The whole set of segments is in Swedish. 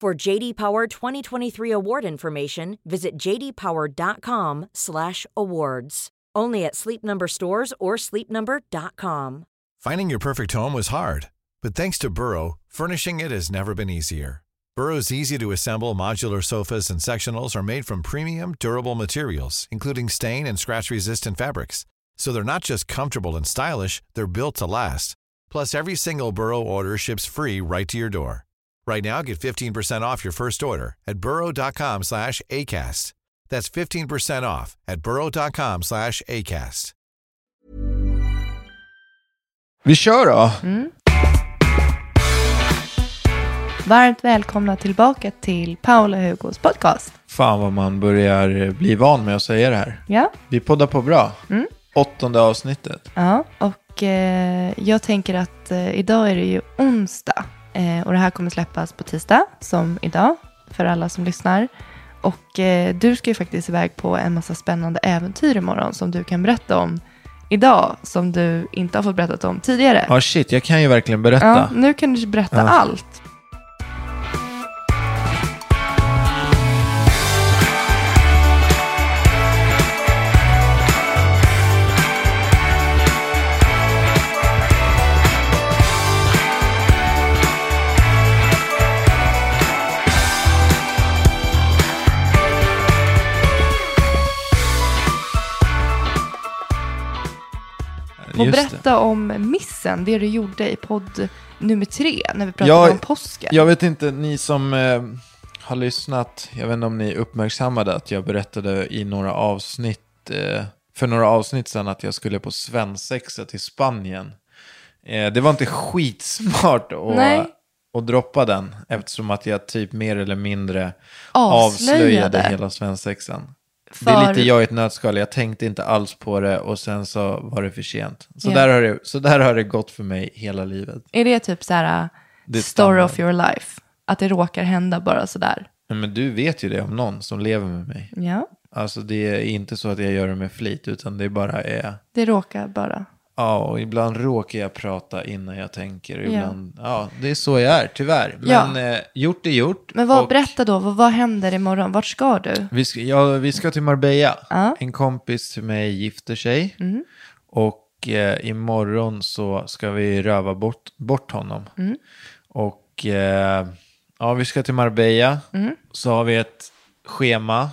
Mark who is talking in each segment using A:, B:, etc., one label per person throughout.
A: For JD Power 2023 award information, visit jdpower.com/awards. Only at Sleep Number stores or sleepnumber.com.
B: Finding your perfect home was hard, but thanks to Burrow, furnishing it has never been easier. Burrow's easy-to-assemble modular sofas and sectionals are made from premium, durable materials, including stain and scratch-resistant fabrics. So they're not just comfortable and stylish; they're built to last. Plus, every single Burrow order ships free right to your door. Right now, get 15% off your first order at burrow.com slash ACAST. That's 15% off at burrow.com slash ACAST.
C: Vi kör då.
D: Varmt välkomna tillbaka till Paula Hugos podcast.
C: Fan vad man börjar bli van med att säga det här.
D: Ja,
C: Vi poddar på bra. Åttonde avsnittet.
D: ja. och eh, jag tänker att eh, idag är det ju onsdag eh, och det här kommer släppas på tisdag som idag för alla som lyssnar. Och eh, du ska ju faktiskt iväg på en massa spännande äventyr imorgon som du kan berätta om idag som du inte har fått berättat om tidigare.
C: Ja shit, jag kan ju verkligen berätta.
D: Ja, nu kan du berätta
C: Ja.
D: allt. Och
C: Just det.
D: berätta om missen, det du gjorde i podd nummer tre när vi pratade
C: Ja,
D: om påsken.
C: Jag vet inte, ni som eh, har lyssnat, jag vet inte om ni uppmärksammade att jag berättade i några avsnitt, eh, för några avsnitt sedan att jag skulle på svensexa till Spanien. Eh, det var inte skitsmart att,
D: Nej.
C: att droppa den, eftersom att jag typ mer eller mindre
D: Avslöjade.
C: avslöjade hela svensexan. Det är
D: För-
C: lite jag i ett nötskal, jag tänkte inte alls på det och sen så var det för sent. Så,
D: Ja.
C: där, har det, så där har det gått för mig hela livet.
D: Är det typ så här,
C: Det är
D: story
C: standard.
D: of your life? Att det råkar hända bara sådär?
C: Men, men du vet ju det om någon som lever med mig.
D: Ja,
C: Alltså det är inte så att jag gör det med flit, utan det bara är...
D: det råkar bara.
C: Ja, och ibland råkar jag prata innan jag tänker.
D: Ja.
C: Ibland, ja. det är så jag är, tyvärr.
D: Ja.
C: Men eh, gjort är gjort.
D: Men vad,
C: och
D: berätta då, vad, vad händer imorgon? Vart ska du?
C: Vi ska, ja, vi ska till Marbella.
D: Ja. Mm.
C: En kompis till mig gifter sig. Och eh, imorgon så ska vi röva bort, bort honom.
D: Mm.
C: Och eh, ja, vi ska till Marbella.
D: Mm.
C: Så har vi ett schema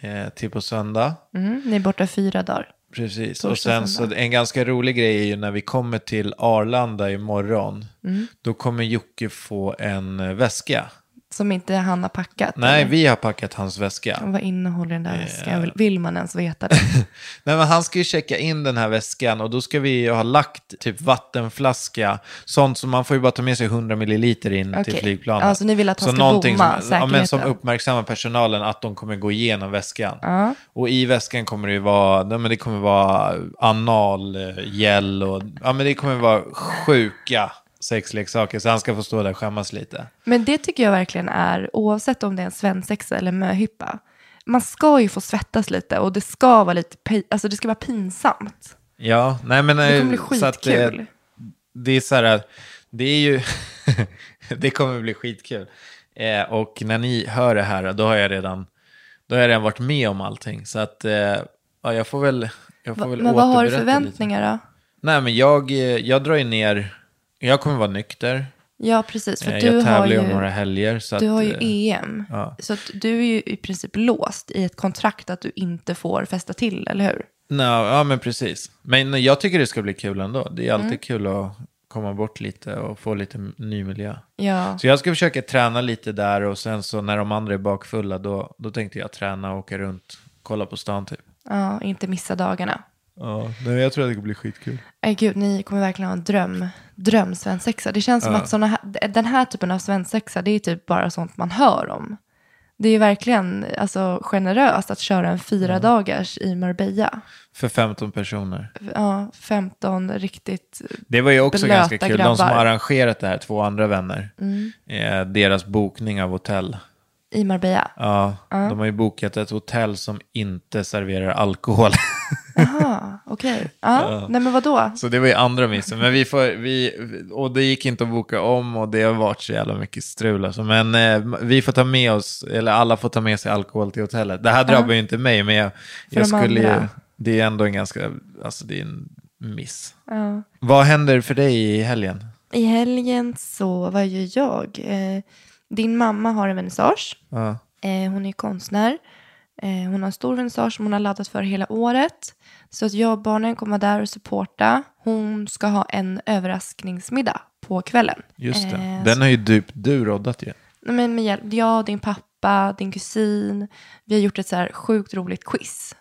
C: eh, till på söndag.
D: Mm, ni är borta fyra dagar.
C: Precis, och sen så en ganska rolig grej är ju när vi kommer till Arlanda imorgon.
D: Mm.
C: Då kommer Jocke få en eh, väska.
D: Som inte han har packat?
C: Nej,
D: eller?
C: vi har packat hans väska.
D: Vad innehåller den där väskan? Vill, man ens veta det?
C: Nej, men han ska ju checka in den här väskan och då ska vi ju ha lagt typ vattenflaska, sånt som man får ju bara ta med sig 100 milliliter in till
D: Okej.
C: flygplanet.
D: Alltså, ni vill att han
C: Så
D: ska
C: någonting
D: bomma
C: som, ja, men som
D: säkerheten.
C: uppmärksammar personalen att de kommer gå igenom väskan.
D: Ja.
C: Och i väskan kommer det ju vara, men det kommer vara analgel och ja, men det kommer vara sjuka sexleksaker. Så han ska få stå där och skämmas lite.
D: Men det tycker jag verkligen är, oavsett om det är en svensexa eller möhippa, man ska ju få svettas lite och det ska vara lite, alltså det ska vara pinsamt.
C: Ja, nej men...
D: Det kommer
C: eh,
D: bli
C: så att, eh,
D: skitkul.
C: det är så här, det är ju, det kommer bli skitkul. Eh, och när ni hör det här, då har jag redan, då har jag redan varit med om allting. Så att, eh, ja, jag får väl, jag får väl
D: men vad har du förväntningar då?
C: Lite. Nej, men jag, eh, jag drar ju ner, jag kommer vara nykter.
D: Ja, precis. För
C: Eh,
D: du
C: jag
D: har
C: tävlar ju
D: ju,
C: om några helger. Så
D: du
C: att,
D: har ju
C: eh,
D: EM.
C: ja.
D: Så att du är ju i princip låst i ett kontrakt att du inte får festa till, eller hur?
C: No, ja, men precis. Men jag tycker det ska bli kul ändå. Det är alltid
D: Mm.
C: kul att komma bort lite och få lite ny miljö.
D: Ja,
C: Så jag ska försöka träna lite där och sen så när de andra är bakfulla då, då tänkte jag träna och åka runt, kolla på stan typ.
D: ja inte missa dagarna.
C: Ja, men jag tror att det kommer bli skitkul.
D: Nej, gud, ni kommer verkligen ha en dröm, dröm svensexa. Det känns som
C: Ja.
D: att såna här, den här typen av svensexa, det är typ bara sånt man hör om. Det är ju verkligen alltså, generöst att köra en fyra dagars i Marbella.
C: För 15 personer.
D: Ja, 15 riktigt...
C: Det var ju också ganska kul. De som
D: grabbar.
C: har arrangerat det här, två andra vänner,
D: Mm.
C: eh, deras bokning av hotell.
D: I Marbella.
C: Ja, de har ju bokat ett hotell som inte serverar alkohol.
D: Jaha, okej. Ja, nej men vadå?
C: Så det var ju andra missen. Men vi får, vi, och det gick inte att boka om och det har varit så jävla mycket strul. Alltså. Men eh, vi får ta med oss, eller alla får ta med sig alkohol till hotellet. Det här drabbar ju inte mig, men jag, jag skulle ju, det är ändå en ganska, alltså det är en miss.
D: Ja.
C: Vad händer för dig i helgen?
D: I helgen så, vad gör jag? Eh, din mamma har en vernissage.
C: Ja.
D: Eh, hon är konstnär. Eh, hon har en stor vernissage som hon har laddat för hela året. Så att jag och barnen kommer där och supporta. Hon ska ha en överraskningsmiddag på kvällen.
C: Just det.
D: Eh,
C: Den har ju du, du roddat ju.
D: Nej, Men med hjälp, jag, din pappa, din kusin. Vi har gjort ett så här sjukt roligt quiz.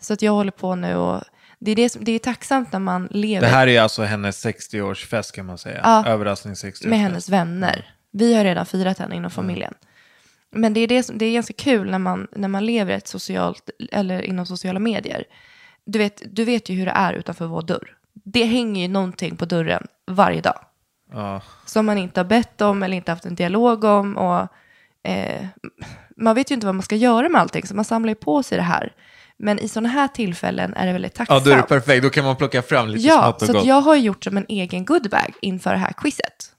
D: Så att jag håller på nu och det är, det, som, det är tacksamt när man lever
C: Det här är alltså hennes 60-årsfest kan man säga.
D: Ja.
C: Överrasknings 60-årsfest.
D: med hennes vänner. Vi har redan firat henne inom familjen. Men det är, det, som, det är ganska kul när man, när man lever ett socialt, eller inom sociala medier. Du vet, du vet ju hur det är utanför vår dörr. Det hänger ju någonting på dörren varje dag.
C: Ja.
D: Som man inte har bett om eller inte haft en dialog om. Och, eh, man vet ju inte vad man ska göra med allting, så man samlar ju på sig det här. Men i sådana här tillfällen är det väldigt
C: ja,
D: tacksamt.
C: då är det perfekt. Då kan man plocka fram lite
D: Ja,
C: smått och
D: så
C: gott.
D: att jag har gjort som en egen goodbag inför det här quizet.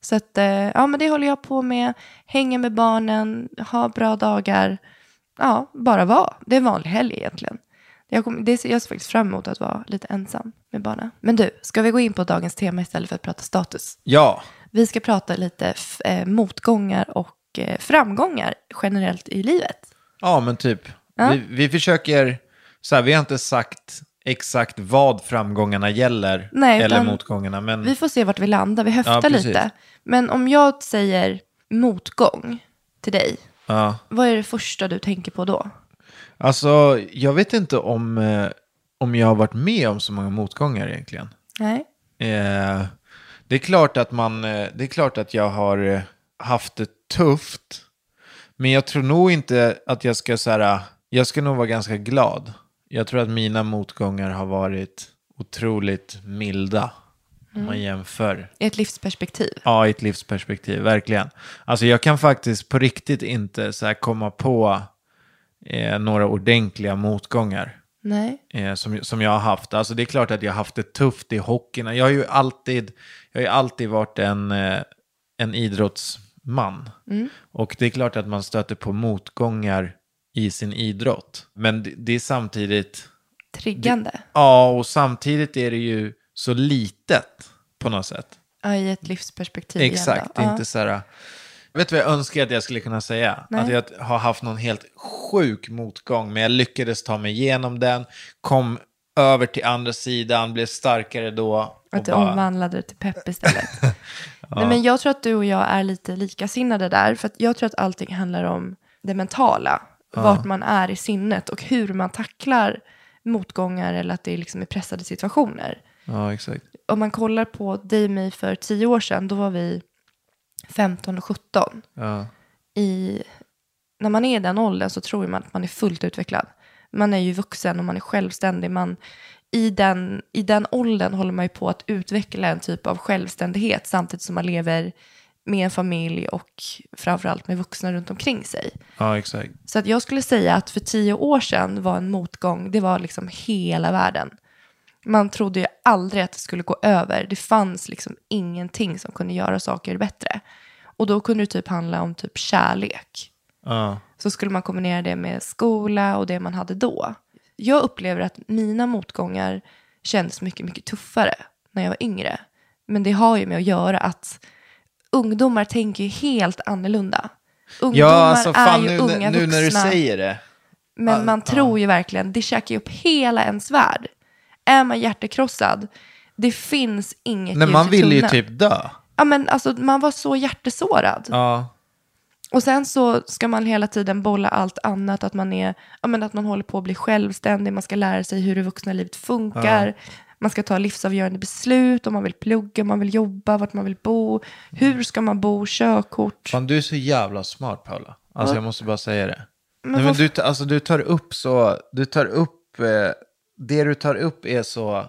D: Så att, eh, ja men det håller jag på med. Hänga med barnen, ha bra dagar. Ja, bara vara. Det är en vanlig helg egentligen. Jag, kom, det, ser- jag ser faktiskt fram emot att vara lite ensam med barnen. Men du, ska vi gå in på dagens tema istället för att prata status?
C: Ja,
D: Vi ska prata lite eh, motgångar och eh, framgångar generellt i livet.
C: Ja, men typ.
D: Ja.
C: Vi, vi försöker, så här, vi har inte sagt exakt vad framgångarna gäller,
D: Nej,
C: eller motgångarna, men
D: Vi får se vart vi landar. Vi
C: Ja,
D: höftar
C: precis.
D: lite. Men om jag säger motgång till dig,
C: ja.
D: vad är det första du tänker på då?
C: Alltså, jag vet inte om, eh, om jag har varit med om så många motgångar egentligen.
D: Nej.
C: Eh, det är klart att man, eh, det är klart att jag har eh, haft det tufft, men jag tror nog inte att jag ska så här, eh, jag ska nog vara ganska glad. Jag tror att mina motgångar har varit otroligt milda. Om man jämför.
D: I ett livsperspektiv.
C: Ja, i ett livsperspektiv, verkligen. Alltså jag kan faktiskt på riktigt inte så här komma på eh, några ordentliga motgångar
D: Nej.
C: eh, som, som jag har haft. Alltså det är klart att jag har haft det tufft i hockeyn. Jag har ju alltid, jag har ju alltid varit en, eh, en idrottsman. Och det är klart att man stöter på motgångar i sin idrott. Men det, det är samtidigt,
D: Triggande.
C: ja och samtidigt är det ju så litet på något sätt.
D: Ja, i ett livsperspektiv.
C: Exakt,
D: igen
C: det
D: då.
C: är inte så här... Vet du vad jag önskar att jag skulle kunna säga?
D: Nej.
C: Att jag har haft någon helt sjuk motgång, men jag lyckades ta mig igenom den, kom över till andra sidan, blev starkare då.
D: Ja, att du
C: bara,
D: omvandlade det till pepp istället. Nej, men jag tror att du och jag är lite likasinnade där. För jag tror att allting handlar om det mentala. Vart man är i sinnet och hur man tacklar motgångar eller att det är liksom i pressade situationer.
C: ja, exakt.
D: Om man kollar på dig och mig för tio år sedan, då var vi 15 och 17.
C: Ja,
D: I, när man är i den åldern så tror man att man är fullt utvecklad. Man är ju vuxen och man är självständig. Man, i, den, I den åldern håller man ju på att utveckla en typ av självständighet samtidigt som man lever med en familj och framförallt med vuxna runt omkring sig.
C: ja, exakt.
D: Så att jag skulle säga att för tio år sedan var en motgång, det var liksom hela världen. Man trodde ju aldrig att det skulle gå över. Det fanns liksom ingenting som kunde göra saker bättre. Och då kunde det typ handla om typ kärlek.
C: Ja,
D: Så skulle man kombinera det med skola och det man hade då. Jag upplever att mina motgångar kändes mycket, mycket tuffare när jag var yngre. Men det har ju med att göra att ungdomar tänker ju helt annorlunda. Ungdomar
C: Ja, alltså
D: är
C: fan
D: ju
C: nu,
D: unga
C: nu när du
D: vuxna.
C: säger det.
D: Men man tror ju verkligen, det käkar ju upp hela ens värld. Är man hjärtekrossad, det finns inget
C: Nej,
D: ljus
C: man
D: i
C: vill ju
D: tunneln.
C: typ dö.
D: Ja, men alltså man var så hjärtesårad.
C: Ja.
D: Och sen så ska man hela tiden bolla allt annat, att man, är, ja, men att man håller på att bli självständig, man ska lära sig hur det vuxna livet funkar, man ska ta livsavgörande beslut, om man vill plugga, om man vill jobba, vart man vill bo, hur ska man bo, körkort.
C: Fan, du är så jävla smart Paula. Alltså jag måste bara säga det.
D: Men
C: Nej, men du, alltså, du tar upp så, du tar upp, eh, det du tar upp är så,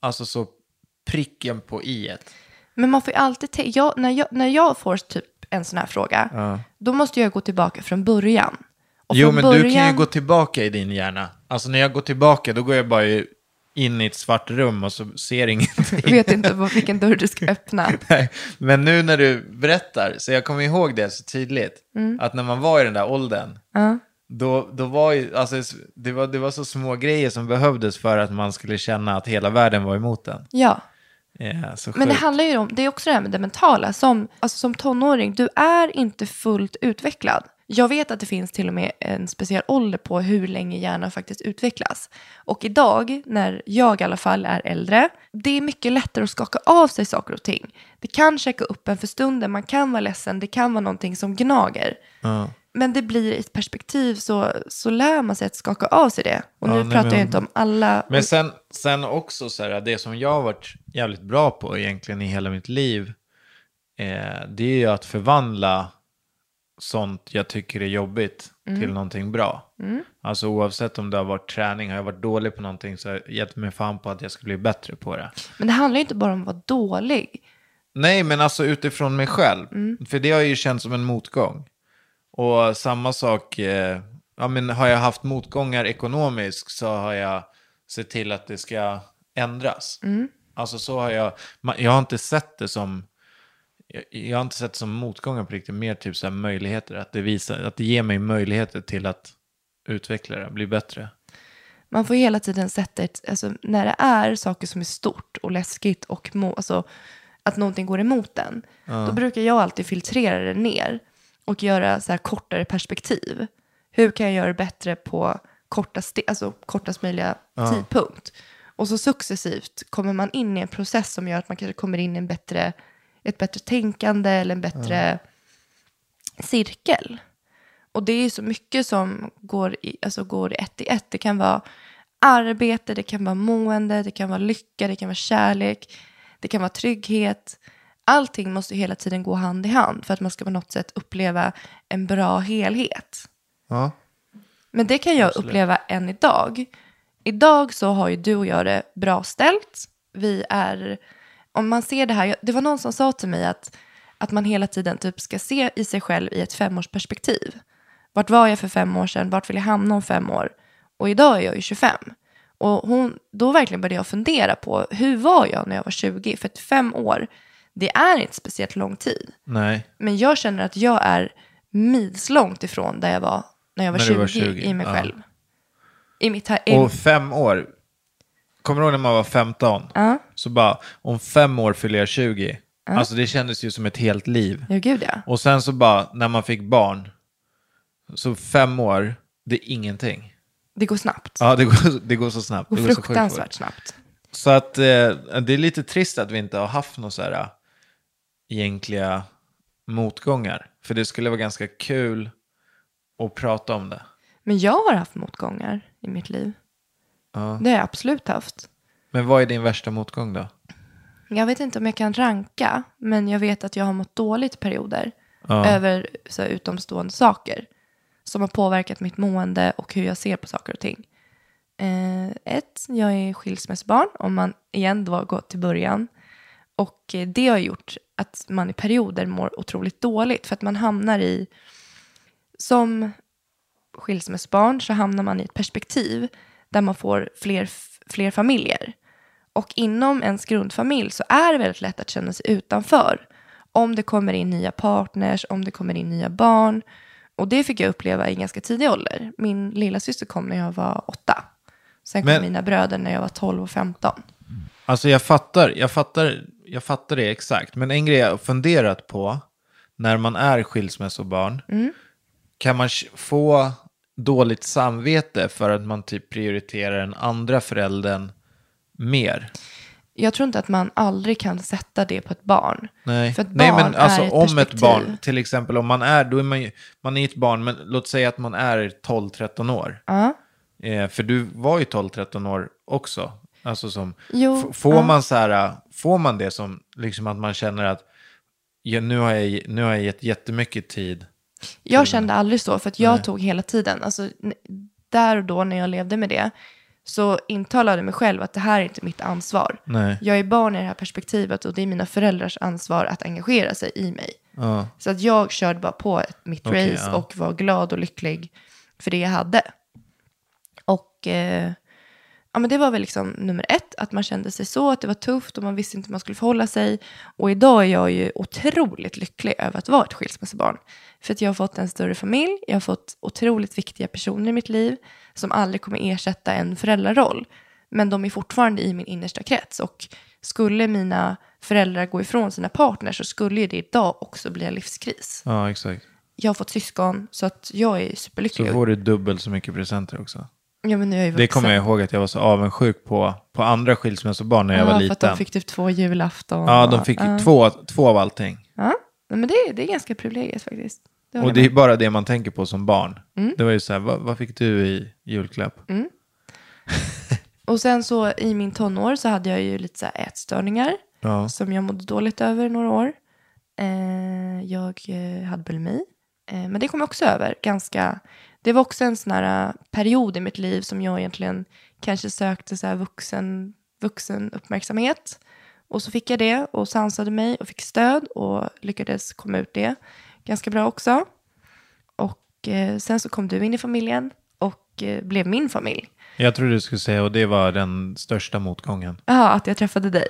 C: alltså så pricken på i ett.
D: Men man får ju alltid tänka, jag, när, jag, när jag får typ en sån här fråga, då måste jag gå tillbaka från början. Och
C: Jo,
D: från
C: men du kan ju
D: början-
C: gå tillbaka i din hjärna. Alltså när jag går tillbaka, då går jag bara in i ett svart rum och så ser ingenting.
D: vet inte på vilken dörr du ska öppna.
C: Nej, Men nu när du berättar, så jag kommer ihåg det så tydligt, att när man var i den där åldern,
D: Ja.
C: Då, då var ju, alltså, det, var, det var så små grejer som behövdes för att man skulle känna att hela världen var emot den.
D: Ja,
C: Ja, så
D: men det handlar ju om, det är också det här med det mentala. Som, alltså som tonåring, du är inte fullt utvecklad. Jag vet att det finns till och med en speciell ålder på hur länge hjärnan faktiskt utvecklas. Och idag, när jag i alla fall är äldre, det är mycket lättare att skaka av sig saker och ting. Det kan checka upp en för stunden, man kan vara ledsen, det kan vara någonting som gnager.
C: Ja.
D: Men det blir ett perspektiv så, så lär man sig att skaka av sig det. Och
C: Ja,
D: nu pratar
C: men-
D: jag inte om alla...
C: Men sen, sen också så här, det som jag har varit jävligt bra på egentligen i hela mitt liv, eh, det är ju att förvandla sånt jag tycker är jobbigt till någonting bra. Alltså oavsett om det har varit träning, har jag varit dålig på någonting så har jag gett mig fan på att jag ska bli bättre på det.
D: Men det handlar ju inte bara om att vara dålig.
C: Nej, men alltså utifrån mig själv. För det har ju känts som en motgång. Och samma sak, eh, ja, men har jag haft motgångar ekonomiskt så har jag sett till att det ska ändras. Alltså så har jag, jag har inte sett det som, jag, jag har inte sett det som motgångar på riktigt, mer typ så här möjligheter. Att det, visar, att det ger mig möjligheter till att utveckla det, bli bättre.
D: Man får hela tiden sätta ett, alltså när det är saker som är stort och läskigt och mo, alltså, att någonting går emot den, då brukar jag alltid filtrera det ner och göra så här kortare perspektiv. Hur kan jag göra det bättre på kortast, alltså kortast möjliga tidpunkt? Och så successivt kommer man in i en process som gör att man kanske kommer in i en bättre, ett bättre tänkande eller en bättre cirkel. Och det är ju så mycket som går i, alltså går ett i ett. Det kan vara arbete, det kan vara mående, det kan vara lycka, det kan vara kärlek, det kan vara trygghet. Allting måste hela tiden gå hand i hand för att man ska på något sätt uppleva en bra helhet.
C: Ja.
D: Men det kan jag uppleva än idag. Idag så har ju du och jag det bra ställt. Vi är, om man ser det här, det var någon som sa till mig att, att man hela tiden typ ska se i sig själv i ett femårsperspektiv. Vart var jag för fem år sedan? Vart vill jag hamna om fem år? Och idag är jag ju 25. Och hon, då verkligen började jag fundera på hur var jag när jag var 20? För att fem år, det är inte speciellt lång tid.
C: Nej.
D: Men jag känner att jag är milslångt ifrån där jag var när jag var,
C: När
D: 20,
C: du var 20,
D: i mig
C: ja.
D: själv. I mitt här...
C: Och fem år, kommer du ihåg när man var 15?
D: ja,
C: Så bara, om fem år fyller jag 20. Alltså det kändes ju som ett helt liv.
D: ja, gud ja.
C: Och sen så bara, när man fick barn, så fem år, det är ingenting.
D: Det går snabbt.
C: Ja, det går, det går så snabbt.
D: och
C: det går
D: fruktansvärt snabbt.
C: Så att eh, det är lite trist att vi inte har haft några så här egentliga motgångar. För det skulle vara ganska kul att prata om det.
D: Men jag har haft motgångar i mitt liv.
C: Ja.
D: Det har jag absolut haft.
C: Men vad är din värsta motgång då?
D: Jag vet inte om jag kan ranka, men jag vet att jag har mått dåligt perioder
C: Ja.
D: över så här, utomstående saker som har påverkat mitt mående och hur jag ser på saker och ting. Eh, ett, jag är skilsmässobarn, om man igen då går till början. Och eh, det har gjort att man i perioder mår otroligt dåligt för att man hamnar i, som skilsmässobarn så hamnar man i ett perspektiv där man får fler, fler familjer. Och inom ens grundfamilj så är det väldigt lätt att känna sig utanför. Om det kommer in nya partners, om det kommer in nya barn. Och det fick jag uppleva i ganska tidig ålder. Min lilla syster kom när jag var åtta. Sen kom
C: Men-
D: mina bröder när jag var 12 och 15.
C: Alltså jag fattar, jag fattar jag fattar det exakt. Men en grej jag har funderat på, när man är skilsmässobarn,
D: Mm.
C: kan man få dåligt samvete för att man typ prioriterar den andra föräldern mer?
D: Jag tror inte att man aldrig kan sätta det på ett barn.
C: Nej,
D: För ett
C: Nej men
D: barn
C: alltså
D: ett
C: om ett
D: perspektiv.
C: barn, till exempel om man är, då är man ju, man är ett barn, men låt säga att man är 12-13 år.
D: Ja.
C: Eh, för du var ju 12-13 år också. Alltså som,
D: Jo,
C: får
D: ja.
C: man så här, får man det som, liksom att man känner att ja, nu, har jag, nu har jag gett jättemycket tid.
D: Jag kände aldrig så, för att jag
C: Nej.
D: tog hela tiden, alltså där och då när jag levde med det, så intalade mig själv att det här är inte mitt ansvar.
C: Nej.
D: Jag är barn i det här perspektivet och det är mina föräldrars ansvar att engagera sig i mig.
C: Ja.
D: Så att jag körde bara på mitt
C: Okej,
D: race
C: ja.
D: och var glad och lycklig för det jag hade. Och eh, ja, men det var väl liksom nummer ett, att man kände sig så, att det var tufft och man visste inte hur man skulle förhålla sig. Och idag är jag ju otroligt lycklig över att vara ett skilsmässobarn. För att jag har fått en större familj, jag har fått otroligt viktiga personer i mitt liv som aldrig kommer ersätta en föräldraroll. Men de är fortfarande i min innersta krets. Och skulle mina föräldrar gå ifrån sina partners så skulle det idag också bli en livskris.
C: ja, exakt.
D: Jag har fått syskon så att jag är
C: Så
D: superlycklig.
C: får du dubbelt så mycket presenter också.
D: Ja, men nu är jag ju
C: Det kommer jag ihåg att jag var så avundsjuk på, på andra skilsmässobarn när jag
D: Ja,
C: var
D: för att
C: liten.
D: de fick typ två julafton.
C: Ja, de fick
D: ja.
C: två, två av allting.
D: Ja, Nej, men det, det är ganska privilegiet faktiskt. Det håller
C: Och det är
D: med.
C: bara det man tänker på som barn.
D: Mm.
C: Det var ju så här, vad, vad fick du i julklapp?
D: Och sen så i min tonår så hade jag ju lite så här ätstörningar
C: Ja.
D: som jag mådde dåligt över några år. Eh, jag eh, hade bulimi. Eh, men det kom jag också över ganska... Det var också en sån här eh, period i mitt liv som jag egentligen kanske sökte så här vuxen, vuxen uppmärksamhet. Och så fick jag det och sansade mig och fick stöd och lyckades komma ut det ganska bra också. Och eh, sen så kom du in i familjen och eh, blev min familj.
C: Jag tror du skulle säga, och det var den största motgången.
D: Ja, att jag träffade dig.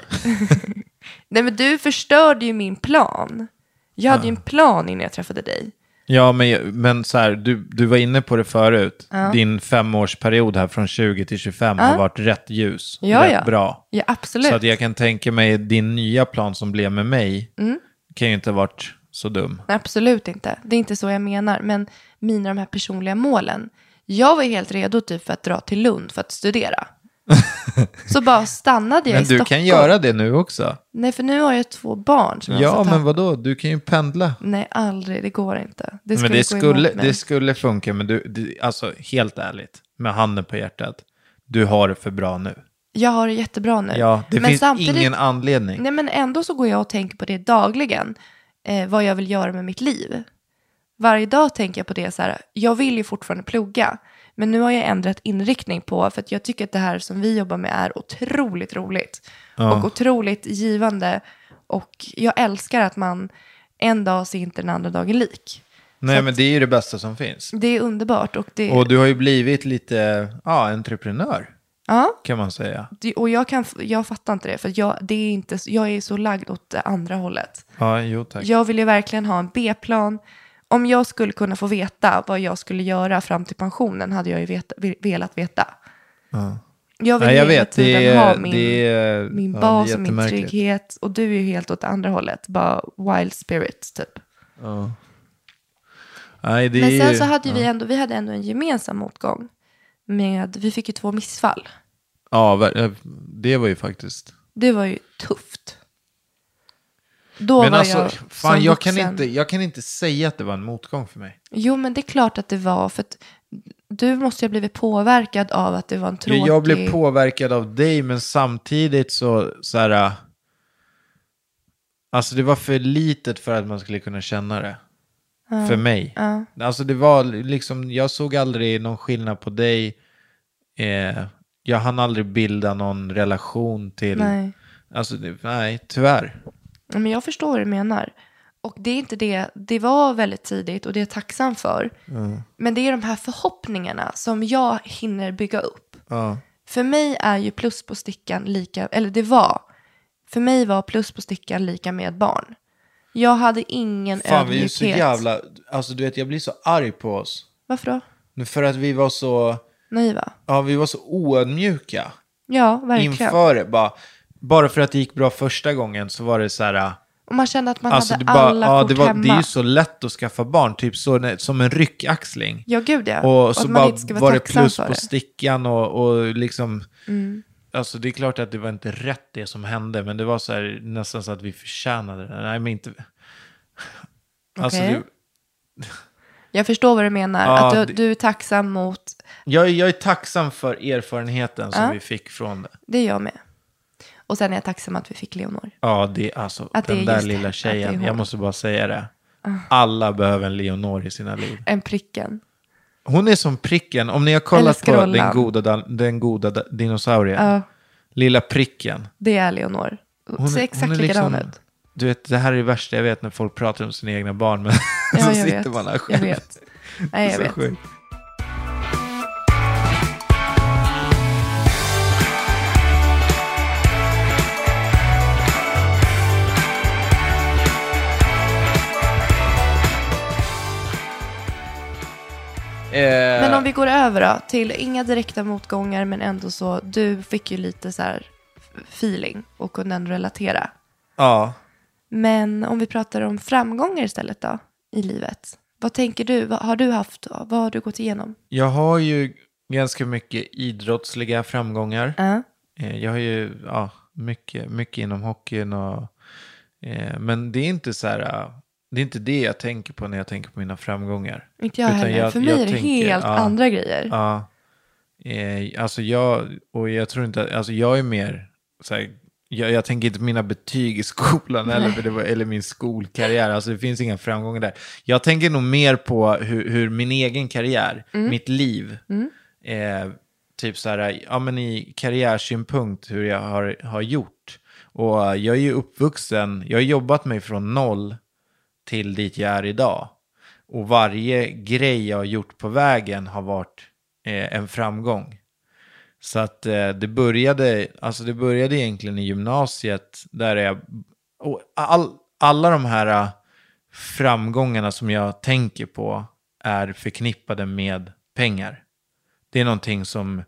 D: Nej, men du förstörde ju min plan. Jag hade ju en plan innan jag träffade dig.
C: Ja, men, men så här, du, du var inne på det förut.
D: Ja.
C: Din femårsperiod här från 20 till 25 har varit rätt ljus.
D: Ja,
C: rätt
D: ja.
C: bra.
D: Ja, absolut.
C: Så att jag kan tänka mig din nya plan som blev med mig
D: Mm.
C: kan ju inte ha varit så dum.
D: Absolut inte. Det är inte så jag menar. Men mina de här personliga målen. Jag var helt redo typ för att dra till Lund för att studera. Så bara stannade jag
C: Men
D: i
C: du
D: Stockholm.
C: kan göra det nu också.
D: Nej, för nu har jag två barn som jag
C: Ja,
D: måste ta.
C: men vadå? Du kan ju pendla.
D: Nej, aldrig. Det går inte. Det
C: men det skulle, det skulle funka, men du, du, alltså helt ärligt, med handen på hjärtat, du har det för bra nu.
D: Jag har det jättebra nu.
C: Ja, det
D: men
C: finns
D: samtidigt...
C: ingen anledning.
D: Nej, men ändå så går jag och tänker på det dagligen. Eh, vad jag vill göra med mitt liv. Varje dag tänker jag på det så här. Jag vill ju fortfarande plugga. Men nu har jag ändrat inriktning på. För att jag tycker att det här som vi jobbar med är otroligt roligt.
C: Ja.
D: Och otroligt givande. Och jag älskar att man en dag ser inte den andra dagen lik.
C: Nej,
D: så
C: men det är ju det bästa som finns.
D: Det är underbart. Och, det,
C: Och du har ju blivit lite, ja, entreprenör,
D: ja,
C: kan man säga.
D: det, och jag, kan, jag fattar inte det. För jag, det är inte, jag är så lagd åt det andra hållet.
C: Ja, jo tack.
D: Jag vill ju verkligen ha en B-plan. Om jag skulle kunna få veta vad jag skulle göra fram till pensionen hade jag ju veta, ve- velat veta.
C: Ja.
D: Jag vill
C: Nej, jag vet, det är,
D: ha min,
C: är,
D: min
C: ja,
D: bas
C: är
D: och min trygghet. Och du är ju helt åt andra hållet. Bara wild spirits typ.
C: Ja. Nej, det
D: Men sen
C: ju,
D: så hade
C: ja.
D: vi ändå, vi hade ändå en gemensam motgång. Med, vi fick ju två missfall.
C: Ja, eh, det var ju faktiskt.
D: Det var ju tufft. Då
C: Men
D: var
C: alltså,
D: jag
C: fan, jag kan, inte, jag kan inte säga att det var en motgång för mig.
D: Jo, men det är klart att det var. För att du måste ju ha blivit påverkad av att det var en tråkig...
C: Jag blev påverkad av dig, men samtidigt så, så här... äh, Alltså det var för litet för att man skulle kunna känna det. För mig.
D: Ja.
C: Alltså det var liksom, jag såg aldrig någon skillnad på dig. Eh, jag hann aldrig bilda någon relation till...
D: Nej.
C: Alltså, nej, tyvärr.
D: Men jag förstår vad du menar. Och det är inte det, det var väldigt tidigt och det är jag tacksam för. Men det är de här förhoppningarna som jag hinner bygga upp.
C: Ja.
D: För mig är ju plus på stickan lika, eller det var, för mig var plus på stickan lika med barn. Jag hade ingen
C: Fan, vi är
D: ödmjukhet.
C: så jävla... Alltså du vet, jag blir så arg på oss.
D: Varför då?
C: För att vi var så...
D: Naiva?
C: Ja, vi var så oödmjuka.
D: Ja, verkligen.
C: inför det. Bara, bara för att det gick bra första gången så var det så här,
D: Och man kände att man
C: alltså
D: hade
C: det, bara,
D: alla
C: ja,
D: kort
C: det, var,
D: hemma.
C: det är ju så lätt att skaffa barn, typ så, som en ryckaxling.
D: Ja, gud ja.
C: Och så
D: att man
C: bara var det plus på
D: det. Mm.
C: stickan och, och liksom... Alltså det är klart att det var inte rätt det som hände, men det var så här, nästan så att vi förtjänade det. Nej, men inte... Alltså,
D: Okej.
C: det,
D: Jag förstår vad du menar.
C: Ja,
D: att du, du är tacksam mot,
C: jag, är- jag är tacksam för erfarenheten som
D: Ja.
C: vi fick från det.
D: det är jag med. Och sen är jag tacksam att vi fick Leonor.
C: Ja, det, alltså,
D: Att
C: den
D: är
C: där lilla
D: är
C: tjejen, jag måste bara säga det. Alla behöver en Leonor i sina liv.
D: En pricken.
C: Hon är som pricken, om ni har kollat på den goda, den goda da- dinosaurien,
D: Ja,
C: lilla pricken.
D: det är Leonor.
C: Hon
D: Ser
C: är-
D: exakt
C: hon är
D: likadan
C: liksom-
D: ut.
C: Du vet, det här är det värsta jag vet när folk pratar om sina egna barn, men
D: Ja,
C: så
D: jag
C: sitter
D: vet.
C: man här
D: Jag
C: själv.
D: vet. Nej, jag vet.
C: sjukt.
D: Men om vi går över då, till inga direkta motgångar, men ändå så, du fick ju lite så här feeling och kunde ändå relatera.
C: Ja,
D: Men om vi pratar om framgångar istället då, i livet. Vad tänker du? Vad har du haft? då? Vad har du gått igenom?
C: jag har ju ganska mycket idrottsliga framgångar. Eh, Jag har ju ja, mycket, mycket inom hockeyn och... Eh, men det är inte så här... Det är inte det jag tänker på när jag tänker på mina framgångar.
D: Inte jag
C: Utan
D: heller.
C: jag-
D: För mig
C: jag
D: är det
C: tänker,
D: helt
C: ja.
D: andra grejer.
C: Ja. Eh, alltså jag, och jag tror inte, alltså jag är mer, så här, jag, jag tänker inte på mina betyg i skolan eller, var, eller min skolkarriär, alltså det finns inga framgångar där. Jag tänker nog mer på hur, hur min egen karriär, mitt liv, eh, typ så här, ja men i karriärsynpunkt hur jag har, har gjort. Och jag är ju uppvuxen, jag har jobbat mig från noll till dit jag är idag. Och varje grej jag har gjort på vägen har varit eh, en framgång. Så att eh, det började, alltså det började egentligen i gymnasiet där jag, och all, alla de här eh, framgångarna som jag tänker på är förknippade med pengar. Det är någonting som,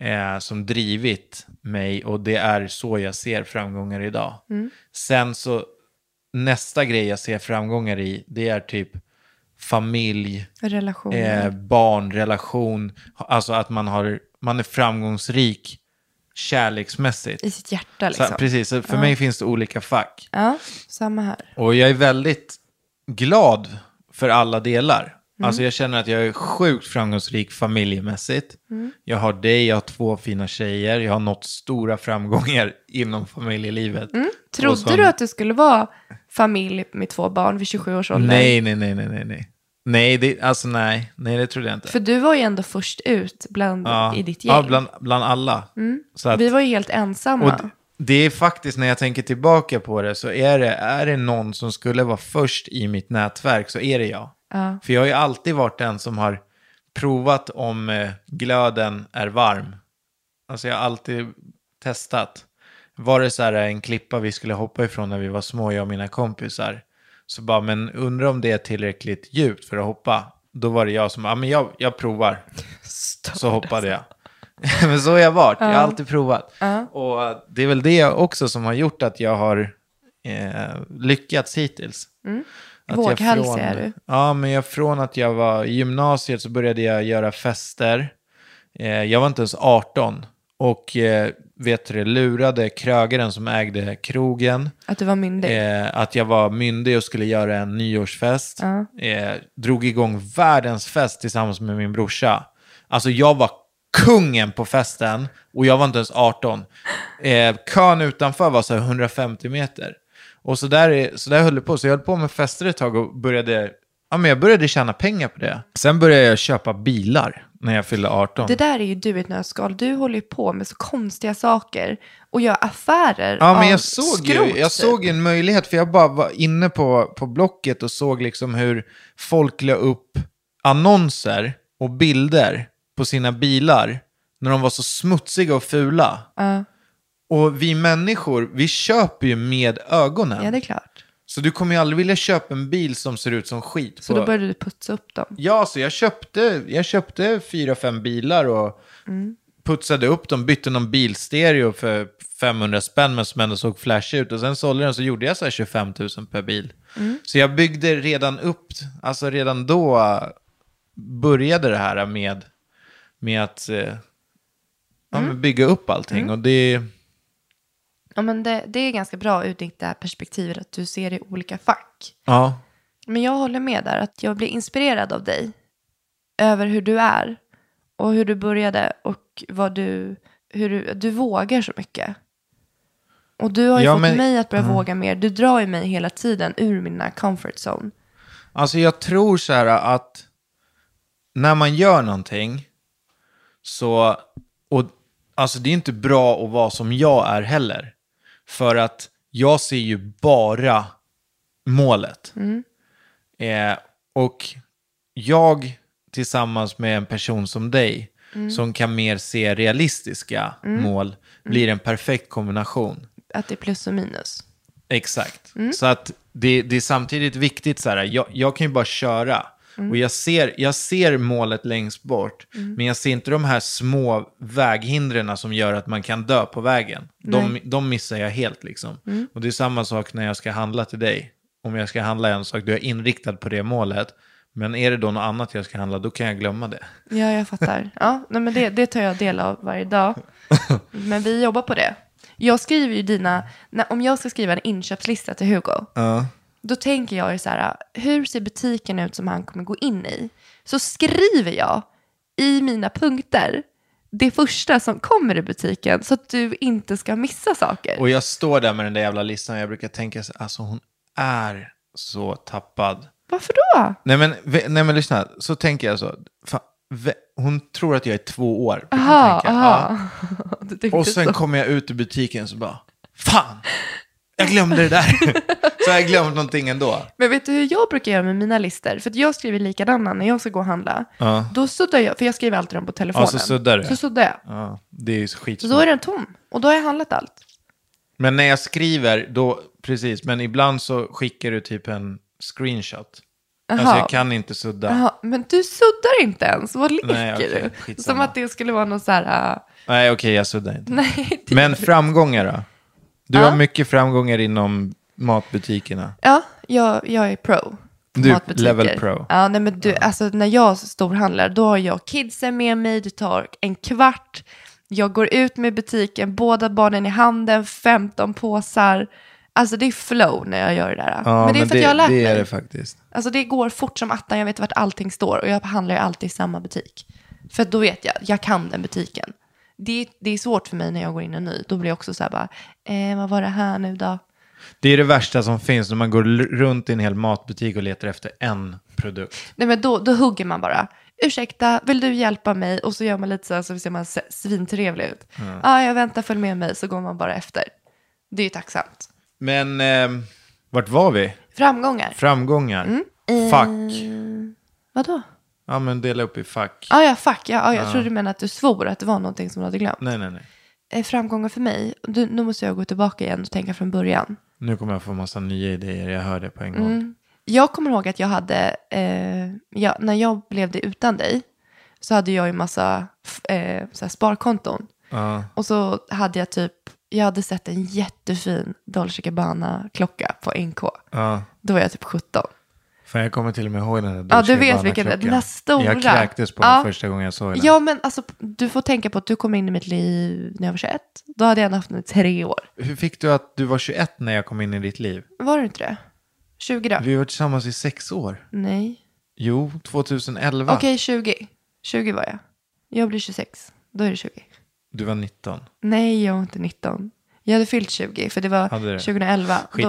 C: eh, som drivit mig och det är så jag ser framgångar idag. Sen så, nästa grej jag ser framgångar i, det är typ familj,
D: Relationer.
C: eh, barnrelation, alltså att man, har, man är framgångsrik kärleksmässigt.
D: I sitt hjärta
C: Så,
D: liksom.
C: precis, så för mig finns det olika fack.
D: Ja, samma här.
C: Och jag är väldigt glad för alla delar.
D: Mm.
C: Alltså jag känner att jag är sjukt framgångsrik familjemässigt.
D: Mm.
C: Jag har dig, jag har två fina tjejer, jag har nått stora framgångar inom familjelivet.
D: Mm. Trodde
C: som-
D: du att du skulle vara familj med två barn vid 27 års ålder?
C: Nej, nej, nej, nej, nej, nej. Nej, det, alltså nej, nej, det trodde jag inte.
D: För du var ju ändå först ut bland,
C: ja.
D: i ditt gäng.
C: Ja, bland, bland alla. Så att,
D: Vi var ju helt ensamma.
C: och d- det är faktiskt, när jag tänker tillbaka på det, så är det, är det någon som skulle vara först i mitt nätverk så är det jag.
D: Ja.
C: För jag har ju alltid varit den som har provat om eh, glöden är varm. Alltså jag har alltid testat. Var det så här en klippa vi skulle hoppa ifrån när vi var små, jag och mina kompisar. Så bara, men undrar om det är tillräckligt djupt för att hoppa. Då var det jag som, ja men jag, jag provar. Så hoppade jag. men så har jag varit, jag har alltid provat. Och eh, det är väl det också som har gjort att jag har eh, lyckats hittills. Jag
D: Våghalsig
C: från-
D: är du.
C: Ja, men jag, från att jag var i gymnasiet så började jag göra fester. Eh, jag var inte ens 18. Och eh, vet du, det, lurade krögaren som ägde krogen
D: Att du var myndig.
C: eh, att jag var myndig och skulle göra en nyårsfest. Eh, drog igång världens fest tillsammans med min brorsa. Alltså jag var kungen på festen och jag var inte ens 18. Eh, kön utanför var så här 150 meter. Och så där, så där höll det på. Så jag höll på med fester ett tag och började, ja, men jag började tjäna pengar på det. Sen började jag köpa bilar när jag fyllde 18.
D: Det där är ju du i ett nötskal. Du håller ju på med så konstiga saker och gör affärer
C: Ja, men
D: av
C: jag såg,
D: skrot,
C: ju, jag
D: typ.
C: såg en möjlighet, för jag bara var inne på, på Blocket och såg liksom hur folk la upp annonser och bilder på sina bilar när de var så smutsiga och fula.
D: Ja.
C: Och vi människor, vi köper ju med ögonen.
D: Ja, det är klart.
C: Så du kommer ju aldrig vilja köpa en bil som ser ut som skit.
D: Så
C: på-
D: då började du putsa upp dem.
C: Ja, så jag köpte, jag köpte fyra, fem bilar och putsade upp dem, bytte någon bilstereo för 500 spänn men som ändå såg flash ut. Och sen sålde den så gjorde jag så här 25 000 per bil. Så jag byggde redan upp, alltså redan då började det här med, med att eh, ja, men bygga upp allting. Och det,
D: Ja, men det, det är ganska bra ur det här perspektivet att du ser det i olika fack.
C: ja,
D: Men jag håller med där, att jag blir inspirerad av dig. Över hur du är. Och hur du började och vad du, hur du, du vågar så mycket. Och du har ju
C: Ja,
D: fått
C: men-
D: mig att börja våga mer. Du drar ju mig hela tiden ur mina comfort zone.
C: Alltså jag tror så här att när man gör någonting så, och alltså det är inte bra att vara som jag är heller. För att jag ser ju bara målet. Eh, och jag tillsammans med en person som dig som kan mer se realistiska mål blir en perfekt kombination.
D: Att det är plus och minus.
C: Exakt. Så att det, det är samtidigt viktigt så här, jag, jag kan ju bara köra. Och jag ser, jag ser målet längst bort, men jag ser inte de här små väghindren som gör att man kan dö på vägen. De, de missar jag helt liksom. Och det är samma sak när jag ska handla till dig. Om jag ska handla en sak, då är jag inriktad på det målet. Men är det då något annat jag ska handla, då kan jag glömma det.
D: Ja, jag fattar. Ja, nej, men det, det tar jag del av varje dag. Men vi jobbar på det. Jag skriver ju dina, när, om jag ska skriva en inköpslista till Hugo, då tänker jag så här, hur ser butiken ut som han kommer gå in i? Så skriver jag i mina punkter det första som kommer i butiken så att du inte ska missa saker.
C: Och jag står där med den där jävla listan och jag brukar tänka så alltså hon är så tappad.
D: Varför då?
C: Nej men, nej men lyssna, så tänker jag så. Fan, hon tror att jag är två år.
D: Aha, aha.
C: Ja. Och sen
D: så.
C: kommer jag ut ur butiken så bara, fan, jag glömde det där. så har jag glömt någonting ändå.
D: Men vet du hur jag brukar göra med mina listor? För jag skriver likadana när jag ska gå och handla.
C: Ja.
D: Då suddar jag, för jag skriver alltid dem på telefonen.
C: Ja, så suddar du.
D: Så suddar jag.
C: Ja, det är ju
D: Så
C: skitsmart.
D: då är den tom. Och då har jag handlat allt.
C: Men när jag skriver, då, precis, men ibland så skickar du typ en screenshot. Alltså
D: Jaha.
C: jag kan inte sudda.
D: Jaha, men du suddar inte ens. Vad leker
C: Nej, okej,
D: du? Som att det skulle vara någon så här... äh,
C: Nej, okej, jag suddar inte.
D: nej, det...
C: Men framgångar då? Du
D: Ja.
C: har mycket framgångar inom matbutikerna.
D: Ja, jag, jag är pro.
C: Du,
D: matbutiker.
C: level pro.
D: Ja, nej, men du, alltså när jag storhandlar, då har jag kidsen med mig, det tar en kvart. Jag går ut med butiken, båda barnen i handen, 15 påsar. Alltså det är flow när jag gör det där.
C: Ja,
D: men det är för att jag har lärt
C: det
D: mig.
C: är det faktiskt.
D: Alltså det går fort som attan, jag vet vart allting står och jag handlar ju alltid i samma butik. För då vet jag, jag kan den butiken. Det, det är svårt för mig när jag går in en ny. Då blir jag också så här bara, eh, vad var det här nu då?
C: Det är det värsta som finns när man går runt i en hel matbutik och letar efter en produkt.
D: Nej men då, då hugger man bara. Ursäkta, vill du hjälpa mig? Och så gör man lite så här så ser man svintrevlig ut. Ja, ah, jag väntar, följ med mig, så går man bara efter. Det är ju tacksamt.
C: Men eh, vart var vi?
D: Framgångar.
C: Framgångar.
D: Mm.
C: Fack.
D: Vadå?
C: Ja, men dela upp i fack.
D: Ah, ja, fuck. Ja, ah, jag trodde du menade att du svor att det var någonting som du hade glömt.
C: Nej, nej, nej.
D: Eh, Framgångar för mig, du, nu måste jag gå tillbaka igen och tänka från början.
C: Nu kommer jag få massa nya idéer, jag hör det på en gång.
D: Mm. Jag kommer ihåg att jag hade, eh, ja, när jag blev det utan dig, så hade jag ju massa f- eh, så här sparkonton.
C: Ja.
D: Och så hade jag typ, jag hade sett en jättefin Dolce Gabbana-klocka på NK.
C: Ja.
D: Då var jag typ 17.
C: Fan, jag kommer till och med ihåg den där
D: Ja, du vet vilken. Den här stora.
C: Jag kräktes på
D: Ja.
C: den första gången jag såg den.
D: Ja, men alltså, du får tänka på att du kom in i mitt liv när jag var 21. Då hade jag haft den i tre år.
C: Hur fick du att du var 21 när jag kom in i ditt liv?
D: Var du inte det? 20 då?
C: Vi var tillsammans i sex år.
D: Nej.
C: Jo, 2011.
D: Okej, 20. 20 var jag. Jag blir 26. Då är det 20.
C: Du var 19.
D: Nej, jag var inte 19. Jag hade fyllt 20, för det var
C: Hade du?
D: 2011.
C: Skit.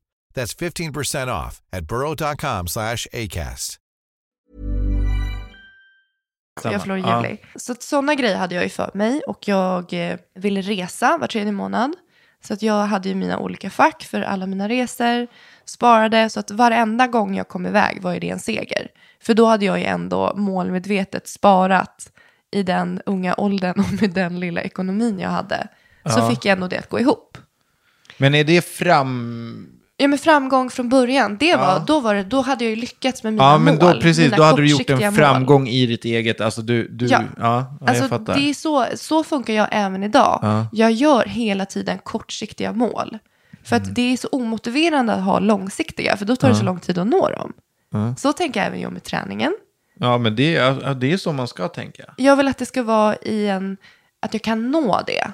B: That's 15% off at burrow.com slash ACAST.
D: Jag förlorar
C: Ja.
D: juli. Så att sådana grejer hade jag ju för mig och jag eh, ville resa var tredje månad. Så att jag hade ju mina olika fack för alla mina resor, sparade så att varenda gång jag kom iväg var ju det en seger. För då hade jag ju ändå målmedvetet sparat i den unga åldern och med den lilla ekonomin jag hade. Så
C: Ja.
D: fick jag ändå det att gå ihop.
C: Men är det fram...
D: Ja men framgång från början, det var,
C: Ja.
D: då, var det, då hade jag ju lyckats med mina
C: Ja, men
D: mål.
C: då, precis, då hade du gjort en
D: mål.
C: framgång i ditt eget, alltså du, du
D: Ja.
C: ja, ja,
D: Alltså,
C: jag
D: det är så, så funkar jag även idag.
C: Ja.
D: Jag gör hela tiden kortsiktiga mål. För
C: Mm.
D: att det är så omotiverande att ha långsiktiga, för då tar det så lång tid att nå dem. Så tänker även jag med träningen.
C: Ja, men det, är- det är så man ska tänka.
D: Jag vill att det ska vara i en, att jag kan nå det.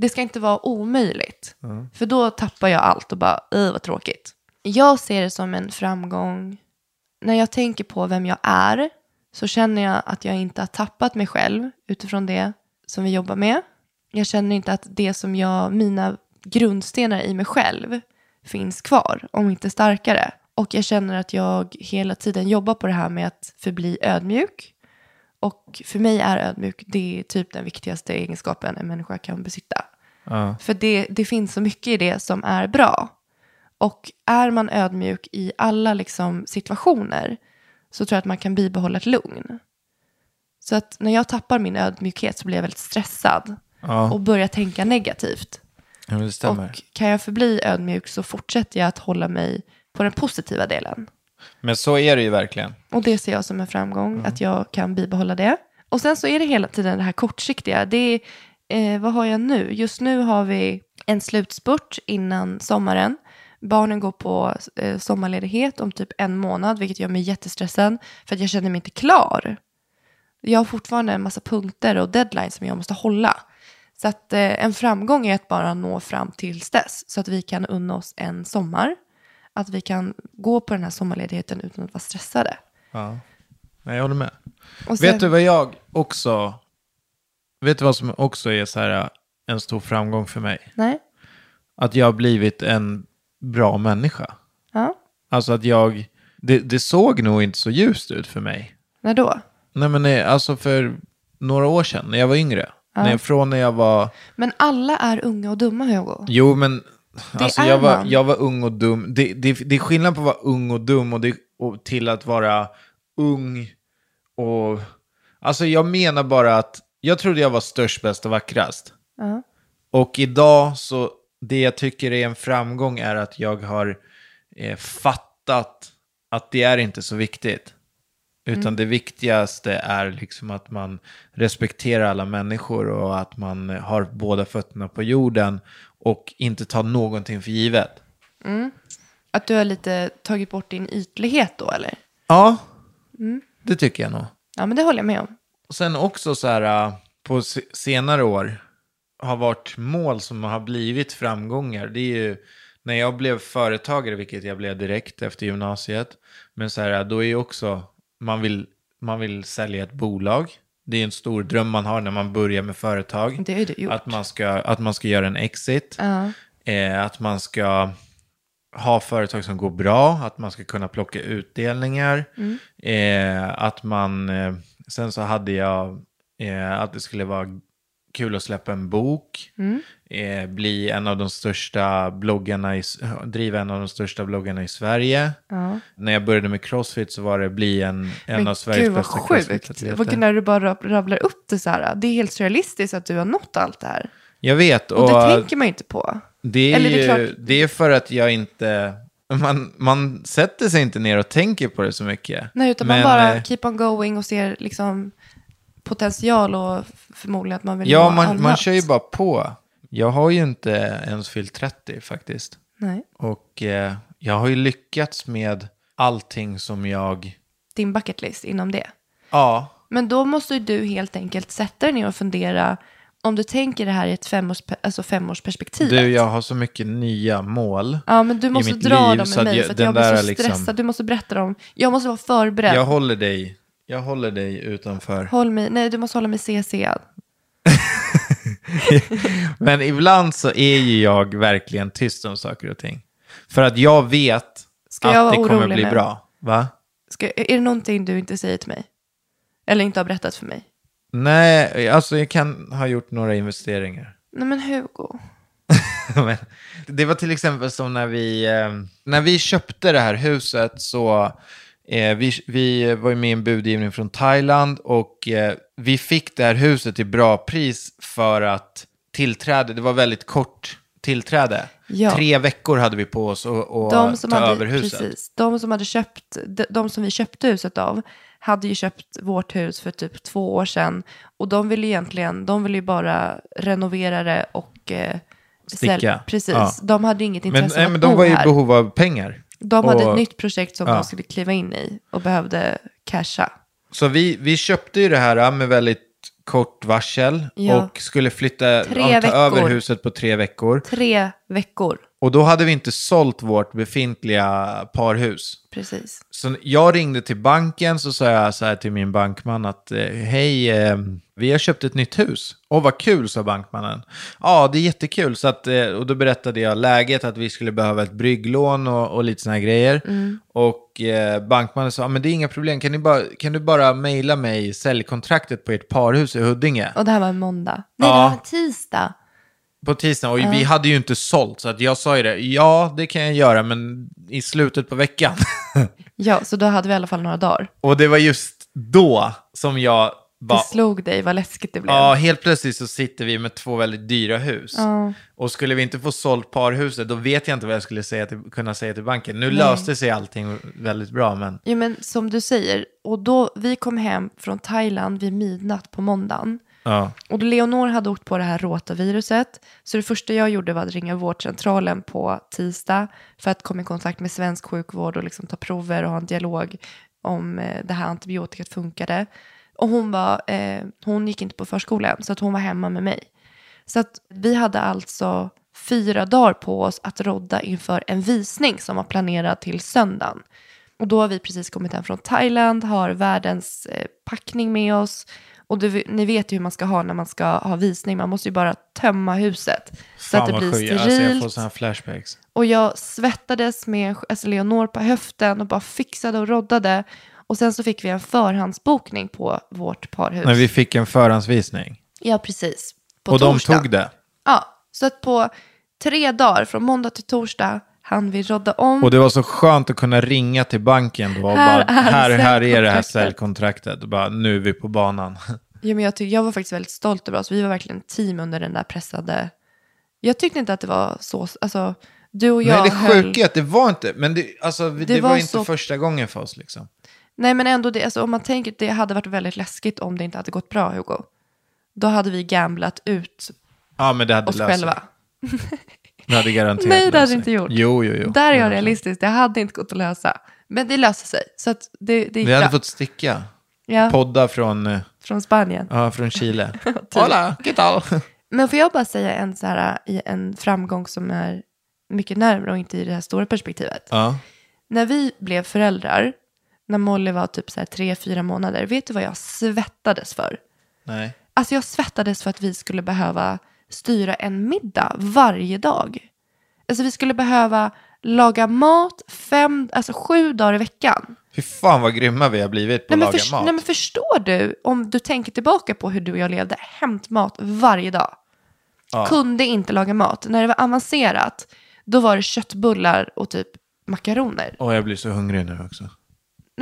D: Det ska inte vara omöjligt. För då tappar jag allt och bara, öh vad tråkigt. Jag ser det som en framgång. När jag tänker på vem jag är så känner jag att jag inte har tappat mig själv utifrån det som vi jobbar med. Jag känner inte att det som jag, mina grundstenar i mig själv finns kvar, om inte starkare. Och jag känner att jag hela tiden jobbar på det här med att förbli ödmjuk. Och för mig är ödmjuk, det är typ den viktigaste egenskapen en människa kan besitta.
C: Ja.
D: För det, det finns så mycket i det som är bra. Och är man ödmjuk i alla liksom situationer så tror jag att man kan bibehålla ett lugn. Så att när jag tappar min ödmjukhet så blir jag väldigt stressad
C: Ja,
D: och börjar tänka negativt.
C: ja.
D: Och kan jag förbli ödmjuk så fortsätter jag att hålla mig på den positiva delen.
C: Men så är det ju verkligen.
D: Och det ser jag som en framgång, att jag kan bibehålla det. Och sen så är det hela tiden det här kortsiktiga. Det är, eh, vad har jag nu? Just nu har vi en slutspurt innan sommaren. Barnen går på eh, sommarledighet om typ en månad, vilket gör mig jättestressad. För att jag känner mig inte klar. Jag har fortfarande en massa punkter och deadlines som jag måste hålla. Så att eh, en framgång är att bara nå fram tills dess. Så att vi kan unna oss en sommar. Att vi kan gå på den här sommarledigheten utan att vara stressade.
C: Ja. Nej, jag håller med.
D: Sen-
C: Vet du vad jag också... Vet du vad som också är så här en stor framgång för mig?
D: Nej?
C: Att jag har blivit en bra människa.
D: Ja?
C: Alltså att jag... Det, det såg nog inte så ljust ut för mig.
D: När då?
C: Nej men nej, alltså för några år sedan, när jag var yngre. När jag, från när jag var...
D: Men alla är unga och dumma, Hugo.
C: Jo, men alltså,
D: är
C: jag, var,
D: man.
C: jag var ung och dum. Det, det, det är skillnad på att vara ung och dum och, det, och till att vara ung och... Alltså jag menar bara att jag trodde jag var störst, bäst och vackrast.
D: Ja.
C: Och idag så, det jag tycker är en framgång är att jag har eh, fattat att det är inte så viktigt. Utan det viktigaste är liksom att man respekterar alla människor och att man har båda fötterna på jorden och inte tar någonting för givet.
D: Att du har lite tagit bort din ytlighet då, eller?
C: Ja, det tycker jag nog.
D: Ja, men det håller jag med om.
C: Och sen också så här äh, på se- senare år har varit mål som har blivit framgångar. Det är ju när jag blev företagare, vilket jag blev direkt efter gymnasiet. Men så här, då är ju också, man vill, man vill sälja ett bolag. Det är en stor dröm man har när man börjar med företag.
D: Det ju du gjort.
C: Att man ska, att man ska göra en exit.
D: Ja.
C: Eh, att man ska ha företag som går bra. Att man ska kunna plocka utdelningar.
D: Mm.
C: Eh, att man, eh, sen så hade jag eh, att det skulle vara kul att släppa en bok.
D: Mm.
C: Eh, bli en av de största bloggarna, i, driva en av de största bloggarna i Sverige.
D: Ja.
C: När jag började med crossfit så var det bli en, en
D: Men
C: av Sveriges
D: gud
C: bästa crossfit-atleter.
D: Och när du bara rabblar upp det så här. Det är helt surrealistiskt att du har nått allt det här.
C: Jag vet.
D: Och, det tänker man ju inte på.
C: Det är,
D: Eller det är klart-
C: det är för att jag inte... Man, man sätter sig inte ner och tänker på det så mycket.
D: Nej, utan
C: Men,
D: man bara
C: eh,
D: keep on going och ser liksom potential och förmodligen att man vill
C: Ja, man,
D: annat.
C: man kör ju bara på. Jag har ju inte ens fyllt 30 faktiskt.
D: Nej.
C: Och eh, jag har ju lyckats med allting som jag...
D: Din bucket list inom det.
C: Ja,
D: Men då måste du helt enkelt sätta dig ner och fundera om du tänker det här i ett femårs, alltså femårsperspektiv.
C: du, jag har så mycket nya mål.
D: Ja, men du måste
C: mitt
D: dra
C: liv,
D: dem med mig
C: jag-
D: för att jag blir så
C: är liksom-
D: stressad. Du måste berätta dem. Jag måste vara förberedd.
C: Jag håller dig, jag håller dig utanför.
D: Håll mig, nej, du måste hålla mig CC.
C: Men ibland så är ju jag verkligen tyst om saker och ting. För att jag vet
D: Ska jag
C: att
D: vara
C: det kommer
D: orolig
C: bli
D: nu?
C: bra. Va?
D: Ska, är det någonting du inte säger till mig? Eller inte har berättat för mig?
C: Nej, alltså jag kan ha gjort några investeringar.
D: Nej men Hugo.
C: Men det var till exempel som när vi, eh, när vi köpte det här huset så eh, vi, vi var ju med i en budgivning från Thailand och eh, vi fick det här huset till bra pris för att tillträde, det var väldigt kort tillträde.
D: Ja.
C: Tre veckor hade vi på oss att att
D: De som,
C: ta
D: hade,
C: över huset.
D: precis, de som hade köpt, de, de som vi köpte huset av, hade ju köpt vårt hus för typ två år sedan. Och de ville egentligen, de ville ju bara renovera det och eh,
C: Sticka.
D: Precis,
C: Ja.
D: de hade inget
C: Men,
D: intresse
C: nej,
D: av
C: men
D: att
C: de
D: bo
C: var ju i behov av pengar.
D: De hade
C: och-
D: ett nytt projekt som
C: Ja.
D: de skulle kliva in i och behövde casha.
C: Så vi, vi köpte ju det här med väldigt kort varsel
D: Ja.
C: och skulle flytta,
D: Tre
C: ta
D: veckor.
C: över huset på tre veckor.
D: Tre veckor,
C: Och då hade vi inte sålt vårt befintliga parhus.
D: precis.
C: Så jag ringde till banken så sa jag så här till min bankman att eh, hej, eh, vi har köpt ett nytt hus. Åh vad kul, sa bankmannen. Ja, det är jättekul. Så att, eh, och då berättade jag läget, att vi skulle behöva ett brygglån och, och lite sådana här grejer. Och eh, bankmannen sa, men det är inga problem, kan, ni bara, kan du bara mejla mig säljkontraktet på ert parhus i Huddinge?
D: Och det här var en måndag. Nej,
C: Ja.
D: det var en tisdag.
C: På tisdagen, och vi hade ju inte sålt, så att jag sa ju det, ja det kan jag göra, men i slutet på veckan.
D: Ja, så då hade vi i alla fall några dagar.
C: och det var just då som jag bara,
D: Det slog dig vad läskigt det blev.
C: ja helt plötsligt så sitter vi med två väldigt dyra hus.
D: Ja.
C: Och skulle vi inte få sålt parhuset, då vet jag inte vad jag skulle säga till, kunna säga till banken. Nu löste sig allting väldigt bra, men
D: Jo, men som du säger, och då vi kom hem från Thailand vid midnatt på måndagen
C: ja.
D: Och då Leonor hade åkt på det här rotaviruset. Så det första jag gjorde var att ringa vårdcentralen på tisdag för att komma i kontakt med svensk sjukvård och liksom ta prover och ha en dialog om eh, det här antibiotikat funkade. Och hon, var, eh, hon gick inte på förskolan så att hon var hemma med mig. Så att vi hade alltså fyra dagar på oss att rodda inför en visning som var planerad till söndagen. Och då har vi precis kommit hem från Thailand, har världens eh, packning med oss. Och du, ni vet ju hur man ska ha när man ska ha visning. Man måste ju bara tömma huset. så att det blir
C: sjukt.
D: sterilt.
C: Alltså jag får sådana flashbacks.
D: Och jag svettades med alltså Leonor på höften och bara fixade och roddade. Och sen så fick vi en förhandsbokning på vårt parhus.
C: När vi fick en förhandsvisning.
D: Ja, precis. På
C: och
D: torsdag.
C: de tog det.
D: Ja, så att på tre dagar, från måndag till torsdag, hann vi rodda om.
C: Och det var så skönt att kunna ringa till banken då och
D: Här
C: bara,
D: är
C: här, här är det här
D: säljkontraktet."
C: bara, nu är vi på banan.
D: Ja, men jag, tyck, jag var faktiskt väldigt stolt över oss. Vi var verkligen ett team under den där pressade... Jag tyckte inte att det var så... Alltså, du och jag
C: Nej, det
D: höll...
C: sjuka är att det var inte, men det, alltså, det,
D: Det
C: var,
D: var
C: inte
D: så-
C: första gången för oss liksom.
D: Nej, men ändå, det, alltså, om man tänker det hade varit väldigt läskigt om det inte hade gått bra, Hugo. Då hade vi gamblat ut
C: Ja, men det hade
D: oss
C: löst
D: själva.
C: Det hade garanterat
D: Nej, det hade
C: sig.
D: inte gjort.
C: Jo, jo, jo.
D: Där är jag
C: Ja,
D: realistisk. Det hade inte gått att lösa. Men det löste sig. Så att det, det gick
C: Vi hade
D: bra.
C: fått sticka.
D: ja,
C: Podda från, eh,
D: från Spanien.
C: ja, från Chile. Hola, ¿qué tal?
D: Men får jag bara säga en, så här, i en framgång som är mycket närmare och inte i det här stora perspektivet.
C: Ja.
D: När vi blev föräldrar, när Molly var typ så här tre, fyra månader, vet du vad jag svettades för?
C: Nej.
D: Alltså jag svettades för att vi skulle behöva styra en middag varje dag. Alltså vi skulle behöva laga mat fem, alltså sju dagar i veckan.
C: Fy fan vad grymma vi har blivit på
D: Nej
C: att laga
D: förs-
C: mat.
D: nej men förstår du, om du tänker tillbaka på hur du och jag levde, hämtmat varje dag.
C: Ja.
D: Kunde inte laga mat. När det var avancerat, då var det köttbullar och typ makaroner.
C: Åh, jag blir så hungrig nu också.
D: Nej,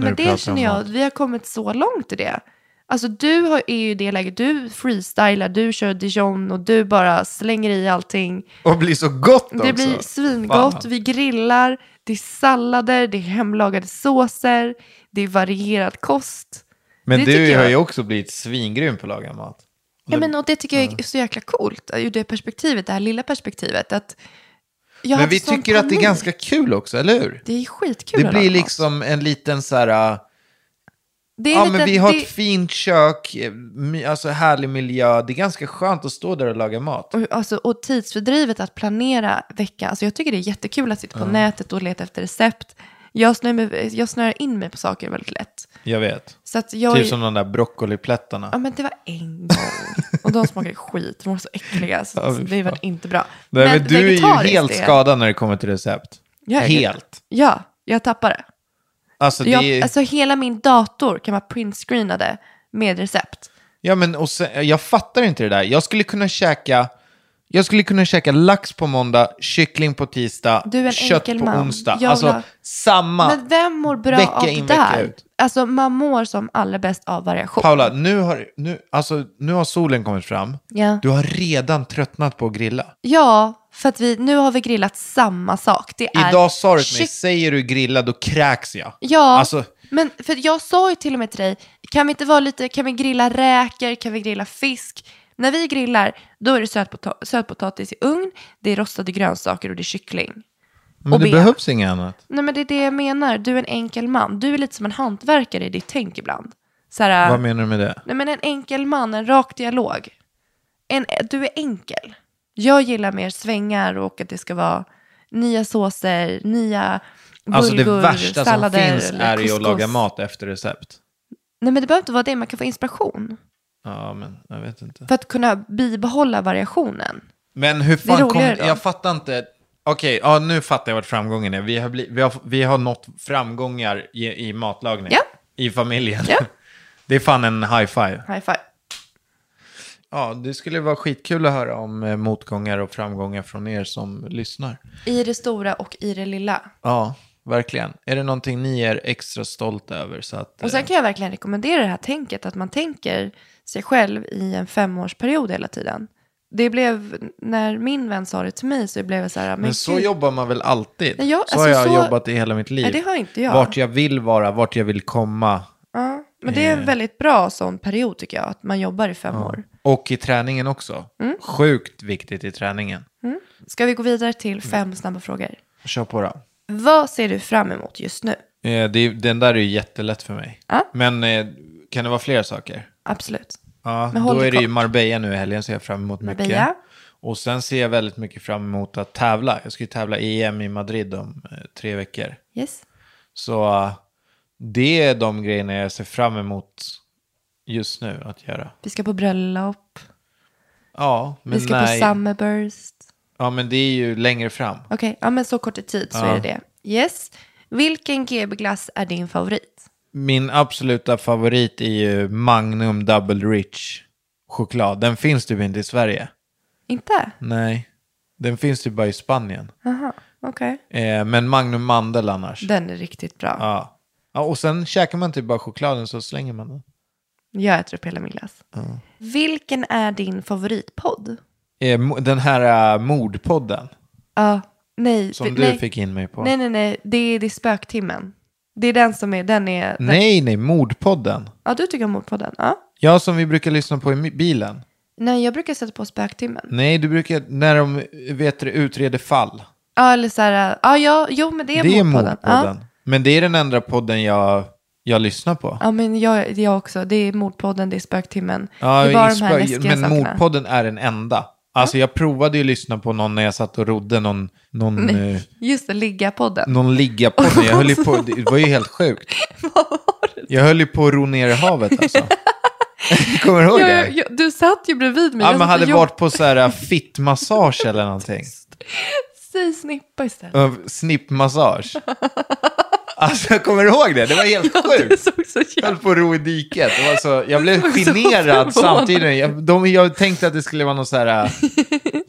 D: men det känner jag, vi har kommit så långt i det. Alltså du har, är ju i det läget, du freestylar, du kör dijon och du bara slänger i allting.
C: Och blir så gott också.
D: Det blir svingott,
C: Fan.
D: vi grillar, det är sallader, det är hemlagade såser, det är varierad kost.
C: Men
D: det
C: du har
D: jag-
C: ju också blivit svingrym på att laga mat.
D: Ja, men, och det tycker jag är så jäkla coolt, ur det perspektivet, det här lilla perspektivet. Att
C: Men vi tycker att det är
D: panik.
C: ganska kul också, eller hur?
D: Det är skitkul
C: Det blir liksom en liten så här...
D: Det
C: Ja,
D: lite-
C: men vi har
D: det-
C: ett fint kök, alltså härlig miljö. Det är ganska skönt att stå där och laga mat.
D: Och, alltså, och tidsfördrivet att planera veckan. Alltså jag tycker det är jättekul att sitta på nätet och leta efter recept. Jag snör, mig, jag snör in mig på saker väldigt lätt.
C: Jag vet.
D: Så att jag...
C: Typ som de där broccoliplättarna.
D: Ja men det var en gång. Och de smakade skit. De var så äckliga. Så
C: Ja,
D: det var inte bra.
C: Nej, men du är ju helt skadad när det kommer till recept. Helt.
D: Ja, jag tappar det.
C: Alltså, det
D: Jag, alltså hela min dator kan vara printscreenade med recept.
C: Ja, men och sen, jag fattar inte det där. Jag skulle kunna käka... Jag skulle kunna käka lax på måndag, kyckling på tisdag,
D: Du är en
C: kött
D: enkel
C: på
D: man.
C: onsdag.
D: Jag
C: alltså
D: ha-
C: samma.
D: Men vem mår bra
C: Vecka
D: av det
C: in, vecka
D: där?
C: ut.
D: Alltså man mår som allra bäst av variation.
C: Paula, nu har, nu, alltså, nu har solen kommit fram.
D: Ja.
C: Du har redan tröttnat på att grilla.
D: Ja, för att vi, nu har vi grillat samma sak. Det är
C: Idag sa du till mig,
D: kyck-
C: säger du grilla då kräks jag.
D: Ja,
C: Alltså,
D: men för jag sa ju till och med till dig, kan vi inte vara lite, kan vi grilla räkor, kan vi grilla fisk? När vi grillar, då är det sötpota- sötpotatis i ugn, det är rostade grönsaker och det är kyckling.
C: men det
D: ben.
C: behövs inget annat.
D: Nej men det är det jag menar, du är en enkel man. Du är lite som en hantverkare i ditt tänk ibland. Så här,
C: Vad menar du med det?
D: nej men en enkel man, en rak dialog. En, du är enkel. Jag gillar mer svängar och att det ska vara nya såser, nya
C: Alltså det värsta som
D: sallader
C: finns
D: eller
C: är ju att laga mat efter recept.
D: Nej men det behöver inte vara det, man kan få inspiration.
C: Ja, men jag vet inte.
D: För att kunna bibehålla variationen.
C: Men hur fan kom...
D: roligare då.
C: Jag fattar inte. Okej, ja, nu fattar jag vart framgången är. Vi har, bli... vi har, vi har nått framgångar i, i matlagning.
D: Ja.
C: I familjen.
D: Ja.
C: Det är fan en high five.
D: High five.
C: Ja, det skulle vara skitkul att höra om eh, motgångar och framgångar från er som lyssnar.
D: I det stora och i det lilla.
C: Ja, verkligen. Är det någonting ni är extra stolta över? Så att,
D: Och sen
C: eh,
D: kan jag verkligen rekommendera det här tänket, att man tänker sig själv i en femårsperiod hela tiden. Det blev, när min vän sa det till mig så blev jag så här, men,
C: men så
D: gud,
C: jobbar man väl alltid?
D: Nej, jag-
C: så har
D: alltså,
C: jag
D: så-
C: jobbat i hela mitt liv.
D: Nej, det har inte jag.
C: Vart jag vill vara, vart jag vill komma.
D: Ja, men det är en
C: Eh.
D: väldigt bra sån period tycker jag, att man jobbar i fem år.
C: Och i träningen också.
D: Mm.
C: Sjukt viktigt i träningen.
D: Ska vi gå vidare till
C: Mm.
D: fem snabba frågor?
C: Kör på då.
D: Vad ser du fram emot just nu?
C: Eh, det, den där är ju jättelätt för mig.
D: Ja.
C: Men eh, kan det vara fler saker?
D: Absolut.
C: Ja,
D: Men
C: då är det ju. Marbella nu i helgen, ser jag fram emot mycket.
D: Marbella.
C: Och sen ser jag väldigt mycket fram emot att tävla. Jag ska ju tävla EM i Madrid om eh, tre veckor.
D: Yes.
C: Så eh, det är de grejerna jag ser fram emot just nu att göra.
D: Vi ska på bröllop.
C: Ja, men
D: vi ska
C: nej.
D: på Summerburst.
C: Ja, men det är ju längre fram.
D: Okej, ja men så kort i tid så
C: Ja.
D: är det det. Yes. Vilken GB-glass är din favorit?
C: Min absoluta favorit är ju Magnum Double Rich choklad. Den finns typ inte i Sverige.
D: Inte?
C: Nej, den finns typ bara i Spanien.
D: Aha, okej.
C: Eh, men Magnum Mandel annars.
D: Den är riktigt bra.
C: Ja. ja. Och sen käkar man typ bara chokladen så slänger man den.
D: Jag äter upp hela min glass. Vilken är din favoritpodd?
C: Eh, den här uh, mordpodden
D: Ja, nej.
C: som du
D: nej.
C: fick in mig på.
D: Nej, nej, nej. Det är, det är spöktimmen. Det är den som är, den är... Den...
C: nej, nej, mordpodden.
D: Ja, du tycker om mordpodden? Ja.
C: Ja, som vi brukar lyssna på i bilen.
D: Nej, jag brukar sätta på spöktimmen.
C: Nej, du brukar, när de vet utreder fall.
D: Ja, eller så här, ja, ja, jo, men det är
C: det är
D: mordpodden.
C: mordpodden. Men det är den enda podden jag, jag lyssnar på.
D: Ja, men jag, jag också. Det är mordpodden, det är spöktimmen.
C: Ja,
D: det är bara de här läskiga
C: men
D: sakerna.
C: mordpodden är den enda. Alltså jag provade ju att lyssna på någon när jag satt och rodde någon, någon, eh,
D: Just det, ligga-podden.
C: någon ligga-podd. Jag höll ju på, det var ju helt sjukt. Jag höll ju på att ro ner i havet alltså. Kommer du ihåg
D: Ja,
C: det?
D: ja, ja, du satt ju bredvid mig.
C: Ja,
D: Jag
C: men
D: satt och
C: hade
D: jobb-
C: varit på så här fittmassage eller någonting.
D: Säg snippa istället.
C: Uh, Snippmassage. Alltså, kommer du ihåg det? Det var helt
D: Du
C: sjukt.
D: såg så
C: Jag höll på att ro i diket. Det var så, jag blev generad samtidigt. Jag, de, jag tänkte att det skulle vara något så här... äh,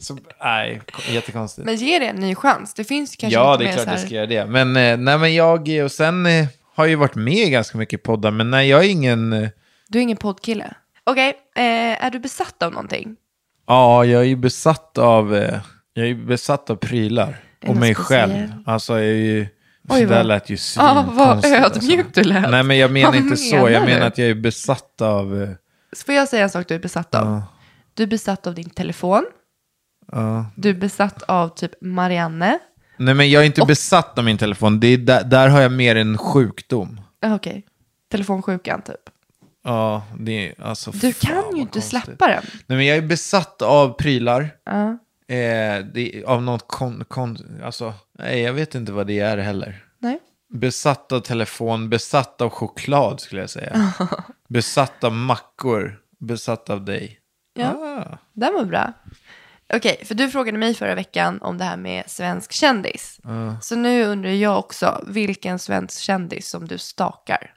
C: Så, nej, jättekonstigt.
D: Men ge det en ny chans. Det finns kanske
C: ja, det är klart
D: här...
C: jag ska göra det. Men, eh, nej, men jag, och sen eh, har jag ju varit med i ganska mycket poddar, men nej, jag är ingen... eh,
D: Du är ingen poddkille. Okej, eh, är du besatt av någonting?
C: Ja, jag är ju besatt av, eh, jag är besatt av prylar. Och mig
D: speciellt?
C: själv. Alltså, jag är ju...
D: Oj,
C: det där
D: vad-
C: lät ju
D: Ja, vad
C: svinkonstigt.
D: ödmjuk du lät.
C: Nej, men jag menar
D: Vad
C: inte så.
D: menar
C: Jag menar att jag är besatt av... eh,
D: Så får jag säga en sak du är besatt av?
C: Ja.
D: Du är besatt av din telefon.
C: ja.
D: Du är besatt av typ Marianne.
C: Nej, men jag är inte
D: Och-
C: besatt av min telefon. Det är där, där har jag mer en sjukdom.
D: Ah, Okej, telefonsjukan typ.
C: Ja, det är alltså...
D: Du kan
C: vad
D: ju inte
C: konstigt.
D: släppa den.
C: Nej, men jag är besatt av prylar.
D: Ja.
C: Eh, det, av något kon, kon... Alltså, nej, jag vet inte vad det är heller.
D: Nej.
C: Besatt av telefon, besatt av choklad skulle jag säga. besatt av mackor, besatt av dig.
D: Ja.
C: Ah.
D: Den var bra. Okej, för du frågade mig förra veckan om det här med svensk kändis. Så nu undrar jag också, vilken svensk kändis som du stakar?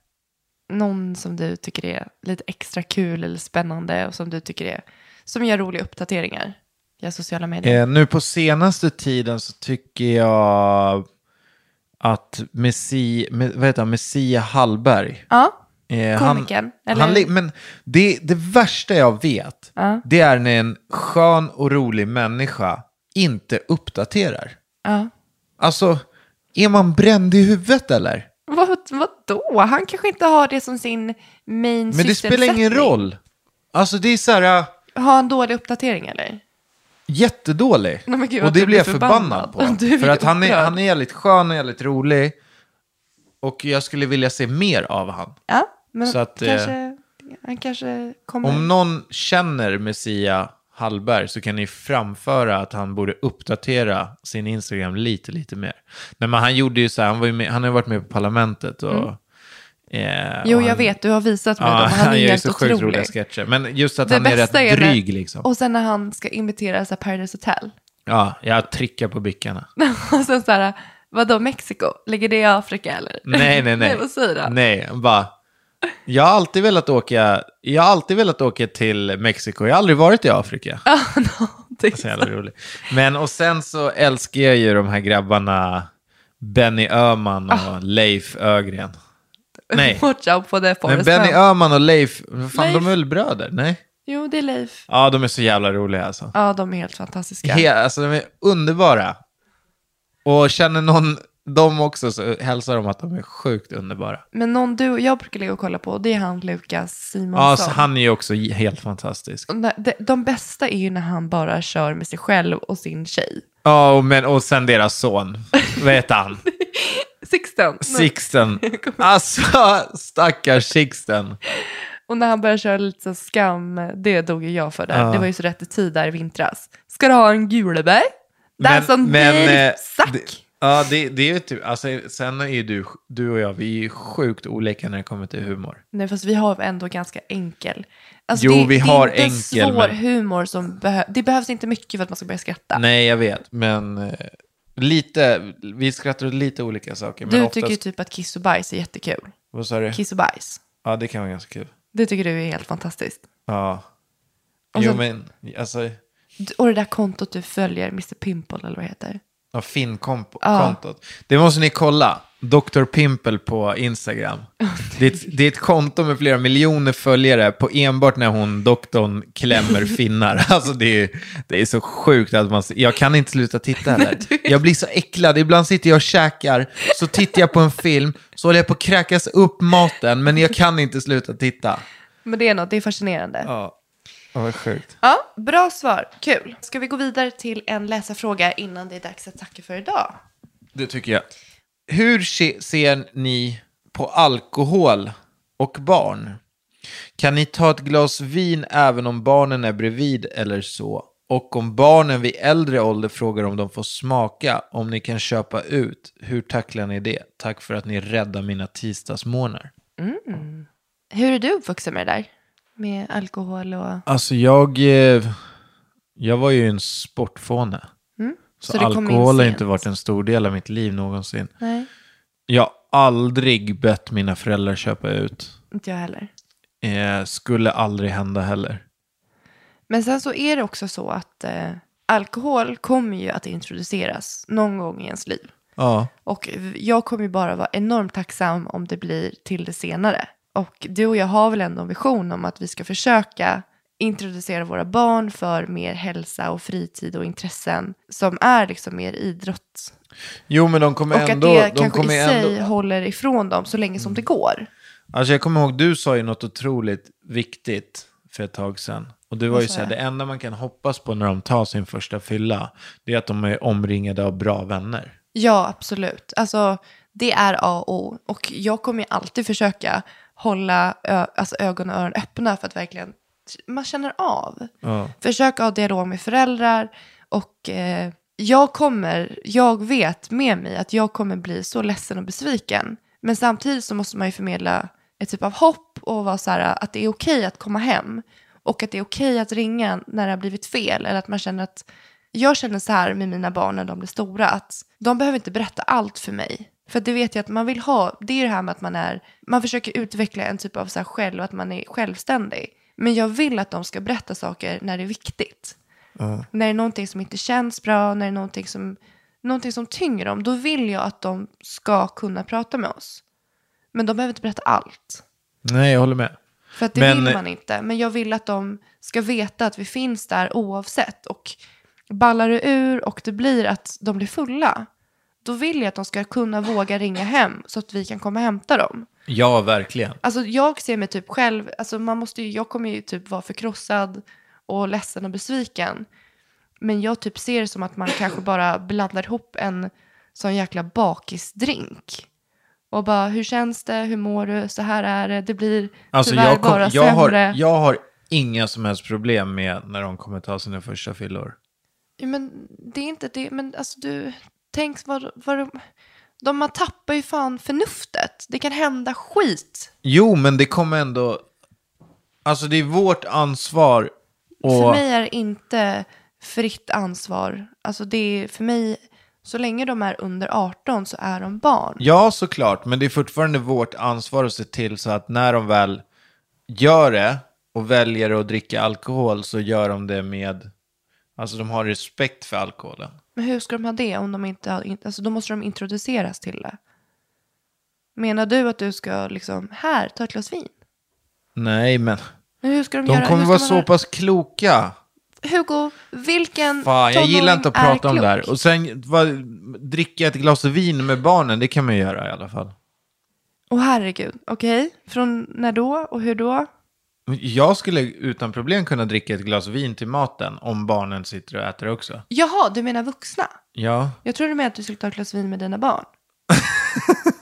D: Någon som du tycker är lite extra kul eller spännande och som du tycker är, som gör roliga uppdateringar via sociala medier.
C: Eh, nu på senaste tiden så tycker jag att Messi, me, vad heter han, Messia Hallberg.
D: Ja,
C: Eh,
D: Komikern,
C: Han,
D: eller?
C: han, men det, det värsta jag vet,
D: Ja.
C: det är när en skön och rolig människa inte uppdaterar.
D: ja.
C: Alltså, är man bränd i huvudet eller?
D: Vad, vadå? Han kanske inte har det som sin main
C: Men det spelar ingen roll. Alltså det är så här
D: Har han dålig uppdatering eller?
C: Jättedålig.
D: Nej, men gud,
C: och det blir jag förbannad,
D: förbannad.
C: på. För att han är, han är jävligt skön och jävligt rolig. Och jag skulle vilja se mer av han.
D: Ja, men
C: Så att, eh,
D: kanske, han kanske kommer...
C: Om någon känner Messia Hallberg så kan ni framföra att han borde uppdatera sin Instagram lite, lite mer. Nej, men han gjorde ju så här, han, var med, han har varit med på Parlamentet och... Eh.
D: Jo, jag
C: han,
D: vet, du har visat mig
C: Ja,
D: dem. Han är
C: gör ju
D: helt
C: så sjukt roliga
D: otrolig.
C: sketcher. Men just att
D: Det
C: han är rätt
D: är
C: dryg liksom.
D: Och sen när han ska imitera så här Paradise Hotel.
C: Ja, jag trickar på bickarna.
D: Och sen så här, vadå Mexiko? Ligger det i Afrika eller?
C: Nej, nej, nej.
D: nej vad säger han?
C: Nej, bara... Jag har alltid velat åka, jag har alltid velat åka till Mexiko. Jag har aldrig varit i Afrika.
D: Ja, någonting
C: Så jävla roligt. Men och sen så älskar jag ju de här grabbarna Benny Öhman och
D: Ah.
C: Leif Ögren. Nej,
D: Watch out for the
C: men
D: forest
C: Benny
D: Gump.
C: Öhman och Leif, vad fan
D: Leif.
C: de är väl bröder? Nej?
D: Jo, det är Leif.
C: Ja, de är så jävla roliga alltså.
D: Ja, de är helt fantastiska.
C: He, alltså de är underbara. Och känner någon dem också så hälsar de att de är sjukt underbara.
D: Men någon du och jag brukar ligga och kolla på, det är han Lukas Simonsson.
C: Ja, så han är ju också helt fantastisk.
D: De, de bästa är ju när han bara kör med sig själv och sin tjej.
C: Ja, och, men, och sen deras son. Vad heter han?
D: Sixten.
C: Sixten. Alltså, stackars Sixten.
D: Och när han började köra lite så skam, det dog ju jag för där.
C: Ja.
D: Det var ju så rätt i tid där i vintras. Ska du ha en gulebär?
C: Men-
D: That's on
C: men,
D: men,
C: eh,
D: sack.
C: det- Ja, det, det är ju typ, alltså, sen är ju du, du och jag, vi är ju sjukt olika när det kommer till humor.
D: Nej, fast vi har ändå ganska enkel. Alltså,
C: Jo,
D: det,
C: vi
D: det
C: har
D: är inte
C: enkel,
D: svår
C: men-
D: humor som behövs. Det behövs inte mycket för att man ska börja skratta.
C: Nej, jag vet, men eh, lite, vi skrattar åt lite olika saker. Men
D: du
C: oftast,
D: tycker ju typ att kiss och bajs är jättekul.
C: Vad sa du?
D: Kiss och bajs.
C: Ja, det kan vara ganska kul.
D: Det tycker du är helt fantastiskt.
C: Ja.
D: Och
C: jo,
D: så-
C: men alltså,
D: Och det där kontot du följer, Mr Pimple eller vad det heter.
C: ja, Finn-kontot.
D: Ja.
C: Det måste ni kolla. Dr. Pimple på Instagram. Det är, ett, det är ett konto med flera miljoner följare på enbart när hon, doktorn, klämmer finnar. Alltså det är, det är så sjukt att man... Jag kan inte sluta titta heller. Jag blir så äcklad. Ibland sitter jag och käkar, så tittar jag på en film, så håller jag på att kräkas upp maten, men jag kan inte sluta titta.
D: Men det är något, det är fascinerande.
C: Ja, ja vad sjukt.
D: Ja, bra svar. Kul. Ska vi gå vidare till en läsarfråga innan det är dags att tacka för idag?
C: Det tycker jag. Hur se, ser ni på alkohol och barn? Kan ni ta ett glas vin även om barnen är bredvid eller så? Och om barnen vid äldre ålder frågar om de får smaka, om ni kan köpa ut, hur tacklar ni det? Tack för att ni räddar mina tisdagsmorgnar.
D: Hur är du uppvuxen med det där? med alkohol och...
C: Alltså jag, eh, jag var ju en sportfåne. Så,
D: Så
C: alkohol har inte varit en stor del av mitt liv någonsin.
D: Nej,
C: Jag har aldrig bett mina föräldrar köpa ut.
D: inte jag heller.
C: Eh, skulle aldrig hända heller.
D: Men sen så är det också så att eh, alkohol kommer ju att introduceras någon gång i ens liv.
C: Ja,
D: Och jag kommer ju bara vara enormt tacksam om det blir till det senare. Och du och jag har väl ändå en vision om att vi ska försöka introducera våra barn för mer hälsa och fritid och intressen som är liksom mer idrott.
C: jo men de kommer
D: Och
C: ändå...
D: att det
C: de
D: kanske
C: kommer
D: i sig
C: ändå...
D: håller ifrån dem så länge som det går.
C: Alltså jag kommer ihåg, du sa ju något otroligt viktigt för ett tag sedan. Och det var ju så här, det enda man kan hoppas på när de tar sin första fylla, det är att de är omringade av bra vänner.
D: Ja, absolut. Alltså, det är A och O. Och jag kommer ju alltid försöka hålla alltså, ögon och öron öppna för att verkligen man känner av.
C: Ja.
D: Försöka ha dialog med föräldrar. Och eh, jag kommer, jag vet med mig att jag kommer bli så ledsen och besviken. Men samtidigt så måste man ju förmedla ett typ av hopp och vara så här att det är okej att komma hem. Och att det är okej att ringa när det har blivit fel. Eller att man känner att, jag känner så här med mina barn när de blir stora. Att de behöver inte berätta allt för mig. För det vet jag att man vill ha, det är det här med att man är, man försöker utveckla en typ av så här själv, att man är självständig. Men jag vill att de ska berätta saker när det är viktigt. När det är någonting som inte känns bra, när det är någonting som, någonting som tynger dem, då vill jag att de ska kunna prata med oss. Men de behöver inte berätta allt.
C: Nej, jag håller med.
D: För att det
C: Men-
D: vill man inte. Men jag vill att de ska veta att vi finns där oavsett. Och ballar det ur och det blir att de blir fulla, då vill jag att de ska kunna våga ringa hem så att vi kan komma och hämta dem.
C: Ja, verkligen.
D: Alltså jag ser mig typ själv, alltså man måste ju, jag kommer ju typ vara förkrossad och ledsen och besviken. Men jag typ ser det som att man kanske bara blandar ihop en sån jäkla bakisdrink. Och bara, hur känns det, hur mår du, så här är det, det blir
C: Alltså
D: tyvärr
C: jag, kom,
D: bara
C: jag, har,
D: sämre.
C: jag har inga som helst problem med när de kommer ta sina första fyllor.
D: Ja, men det är inte det, men alltså du, tänk vad, vad de, de, man tappar ju fan förnuftet. Det kan hända skit.
C: Jo, men det kommer ändå... Alltså det är vårt ansvar och...
D: För mig är det inte fritt ansvar. Alltså det är för mig, så länge de är under 18 så är de barn.
C: Ja, såklart. Men det är fortfarande vårt ansvar att se till så att när de väl gör det och väljer att dricka alkohol så gör de det med... Alltså de har respekt för alkoholen.
D: Men hur ska de ha det om de inte har, alltså då måste de introduceras till det. Menar du att du ska liksom, här, ta ett glas vin?
C: Nej, men
D: Men hur ska de,
C: de
D: göra?
C: kommer vara så pass kloka.
D: Hugo, vilken
C: Fan, jag gillar inte att prata om det här. Och sen vad, dricka ett glas vin med barnen, det kan man göra i alla fall.
D: Åh herregud, okej. Från när då och hur då?
C: Jag skulle utan problem kunna dricka ett glas vin till maten om barnen sitter och äter också.
D: Jaha, du menar vuxna?
C: Ja,
D: Jag tror du menar att du skulle ta ett glas vin med dina barn.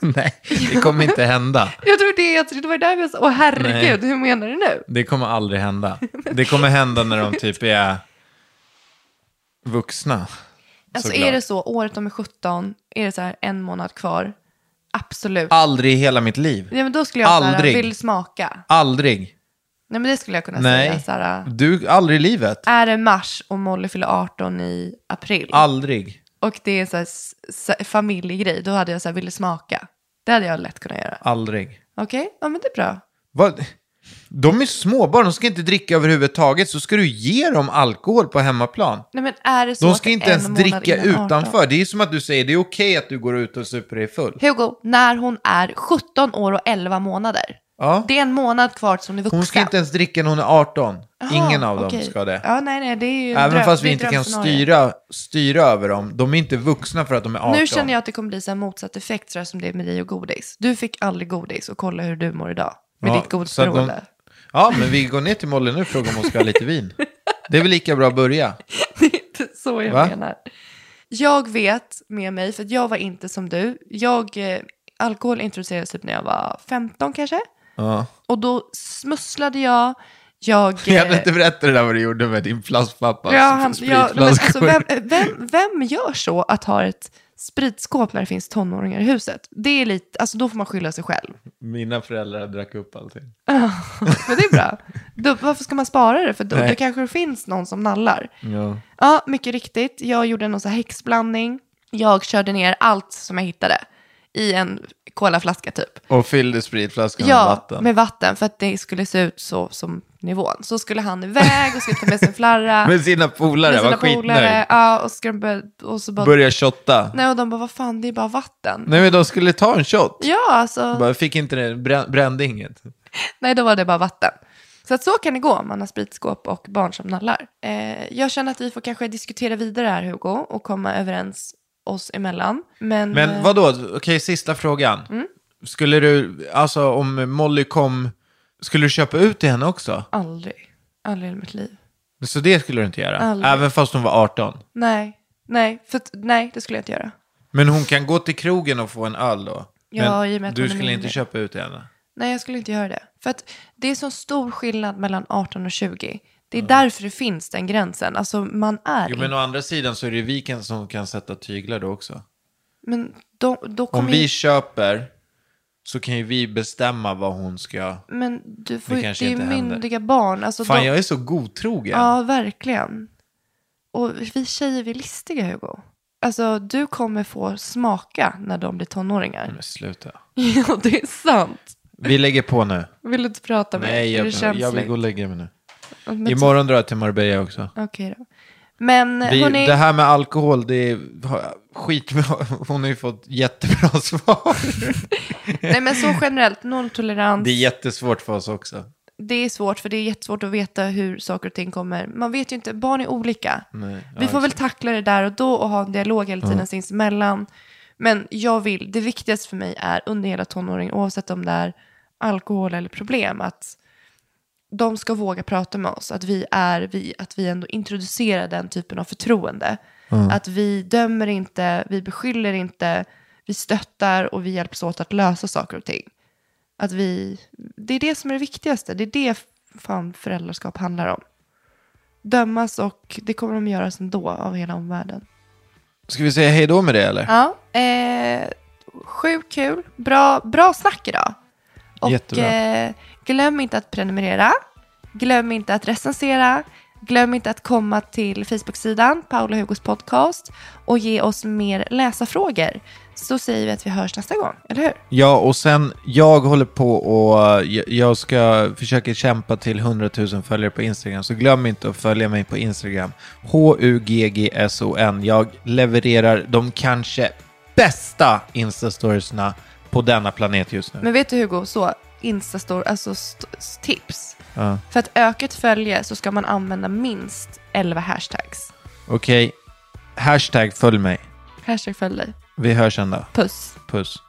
C: nej, det kommer inte hända.
D: Jag tror det, jag tror det var där vi sa, åh herregud, hur menar du nu?
C: Det kommer aldrig hända. Det kommer hända när de typ är vuxna.
D: Alltså
C: såklart.
D: är det så, året de är 17, är det så här en månad kvar? Absolut.
C: Aldrig i hela mitt liv.
D: Ja, men då skulle jag
C: Aldrig.
D: vill smaka.
C: Aldrig.
D: Nej men det skulle jag kunna
C: Nej.
D: säga. Här,
C: Du, aldrig i livet.
D: är det mars och Molly fyller 18 i april
C: Aldrig.
D: och det är så här, s- s- familjegrej, då hade jag så här, vill smaka. Det hade jag lätt kunnat göra.
C: Aldrig.
D: Okej, ja men det är bra.
C: Vad? De är småbarn, de ska inte dricka överhuvudtaget. Så ska du ge dem alkohol på hemmaplan.
D: Nej men är det så
C: De
D: att
C: ska inte
D: en
C: ens
D: månad
C: dricka
D: innan 18?
C: utanför. Det är som att du säger, det är okej att du går ut och super dig full.
D: Hugo, när hon är 17 år och 11 månader.
C: Ja.
D: Det är en månad kvar som är vuxen.
C: Hon ska inte ens dricka när hon är 18.
D: Jaha,
C: Ingen av
D: okej.
C: dem ska det.
D: Ja, nej, nej, det är ju en
C: Även
D: dröm-
C: fast vi
D: det är
C: inte kan
D: drömscenario.
C: styra, styra över dem. De är inte vuxna för att de är 18.
D: Nu känner jag att det kommer bli så här motsatt effekt så här som det är med dig och godis. Du fick aldrig godis och kolla hur du mår idag. Med
C: Ja,
D: ditt
C: så att de-
D: godisberoende.
C: Ja, men vi går ner till Molly nu och frågar om hon ska ha lite vin. Det är väl lika bra att börja.
D: Det är inte så jag
C: Va?
D: menar. Jag vet med mig, för att jag var inte som du. Jag, eh, alkohol introducerades typ när jag var 15 kanske.
C: Ja.
D: Och då smusslade jag. Jag...
C: Jag vill
D: eh,
C: inte berätta det där vad du gjorde med din plastpappa.
D: Ja, han, ja, men alltså, vem, vem, vem gör så att ha ett spritskåp när det finns tonåringar i huset? Det är lite, alltså då får man skylla sig själv.
C: Mina föräldrar drack upp allting.
D: Men det är bra. Då, varför ska man spara det? För då, då kanske det finns någon som nallar.
C: Ja.
D: Ja, mycket riktigt. Jag gjorde någon så här häxblandning. Jag körde ner allt som jag hittade i en colaflaska typ.
C: Och fyllde spritflaskan med
D: Ja,
C: vatten.
D: med vatten för att det skulle se ut så som nivån. Så skulle han iväg och skulle ta med sin flarra.
C: Med sina polare,
D: med
C: var
D: sina polare.
C: skitnöjd.
D: Ja, och, de börja, och så bara...
C: Börja shotta.
D: Nej, och de bara, vad fan, det är bara vatten.
C: Nej men de skulle ta en shot.
D: Ja, alltså.
C: Bara fick inte det, brän, brände inget.
D: Nej, då var det bara vatten. Så att så kan det gå om man har spritskåp och barn som nallar. Eh, jag känner att vi får kanske diskutera vidare här, Hugo, och komma överens oss emellan. Men,
C: Men
D: eh,
C: vadå, okej sista frågan.
D: Mm.
C: Skulle du, alltså om Molly kom, skulle du köpa ut till henne också?
D: Aldrig. Aldrig i mitt liv.
C: Så det skulle du inte göra?
D: Aldrig.
C: Även fast hon var 18?
D: Nej, nej, för nej, det skulle jag inte göra.
C: Men hon kan gå till krogen och få en öl då?
D: Ja,
C: Men
D: i och med att
C: du
D: hon är
C: skulle inte
D: mindre.
C: köpa ut till henne?
D: Nej, jag skulle inte göra det. För att det är så stor skillnad mellan 18 och 20. Det är därför det finns den gränsen. Alltså man är
C: Jo men å andra sidan så är det vi som kan sätta tyglar då också.
D: Men då, då
C: Om
D: kommer
C: vi
D: ju...
C: köper så kan ju vi bestämma vad hon ska...
D: Men du får
C: Det kanske
D: Det är
C: inte händer.
D: myndiga barn. Alltså,
C: Fan
D: de...
C: jag är så godtrogen.
D: Ja, verkligen. Och vi tjejer, vi är listiga, Hugo. Alltså, du kommer få smaka när de blir tonåringar.
C: Men sluta.
D: ja, det är sant.
C: Vi lägger på nu.
D: Vill du inte prata med
C: Nej,
D: Är
C: jag,
D: det känsligt?
C: jag vill gå och lägga mig nu.
D: Men-
C: Imorgon drar jag till Marbella också.
D: Okej då. Men
C: Vi,
D: hörni,
C: Det här med alkohol, det är skit med, Hon har ju fått jättebra svar.
D: nej men så generellt, nolltolerans.
C: Det är jättesvårt för oss också.
D: det är svårt för det är jättesvårt att veta hur saker och ting kommer. Man vet ju inte, barn är olika.
C: Nej,
D: Vi
C: ja,
D: får väl
C: exakt.
D: tackla det där och då och ha en dialog hela tiden sinsemellan. Men jag vill, det viktigaste för mig är under hela tonåring, oavsett om det är alkohol eller problem, att de ska våga prata med oss. Att vi, är, vi, att vi ändå introducerar den typen av förtroende. Att vi dömer inte, vi beskyller inte, vi stöttar och vi hjälps åt att lösa saker och ting. Att vi, det är det som är det viktigaste. Det är det fan föräldraskap handlar om. Dömas och det kommer de göra ändå av hela omvärlden.
C: Ska vi säga hej då med det eller?
D: Ja, eh, sjukt kul. Bra, bra snack idag. Och
C: Jättebra.
D: eh, glöm inte att prenumerera. Glöm inte att recensera. Glöm inte att komma till Facebook-sidan Paula Hugos podcast och ge oss mer läsarfrågor. Så säger vi att vi hörs nästa gång, eller hur?
C: Ja, och sen jag håller på och jag- jag ska försöka kämpa till 100 000 följare på Instagram. Så glöm inte att följa mig på Instagram. H-U-G-G-S-O-N. Jag levererar de kanske bästa Instastoriesna på denna planet just nu.
D: Men vet du Hugo, så Instastor, alltså st- tips.
C: Ja.
D: För att öka ett följe så ska man använda minst 11 hashtags.
C: Okej, hashtag följ mig.
D: Hashtag följ dig.
C: Vi hörs sen då.
D: Puss.
C: Puss.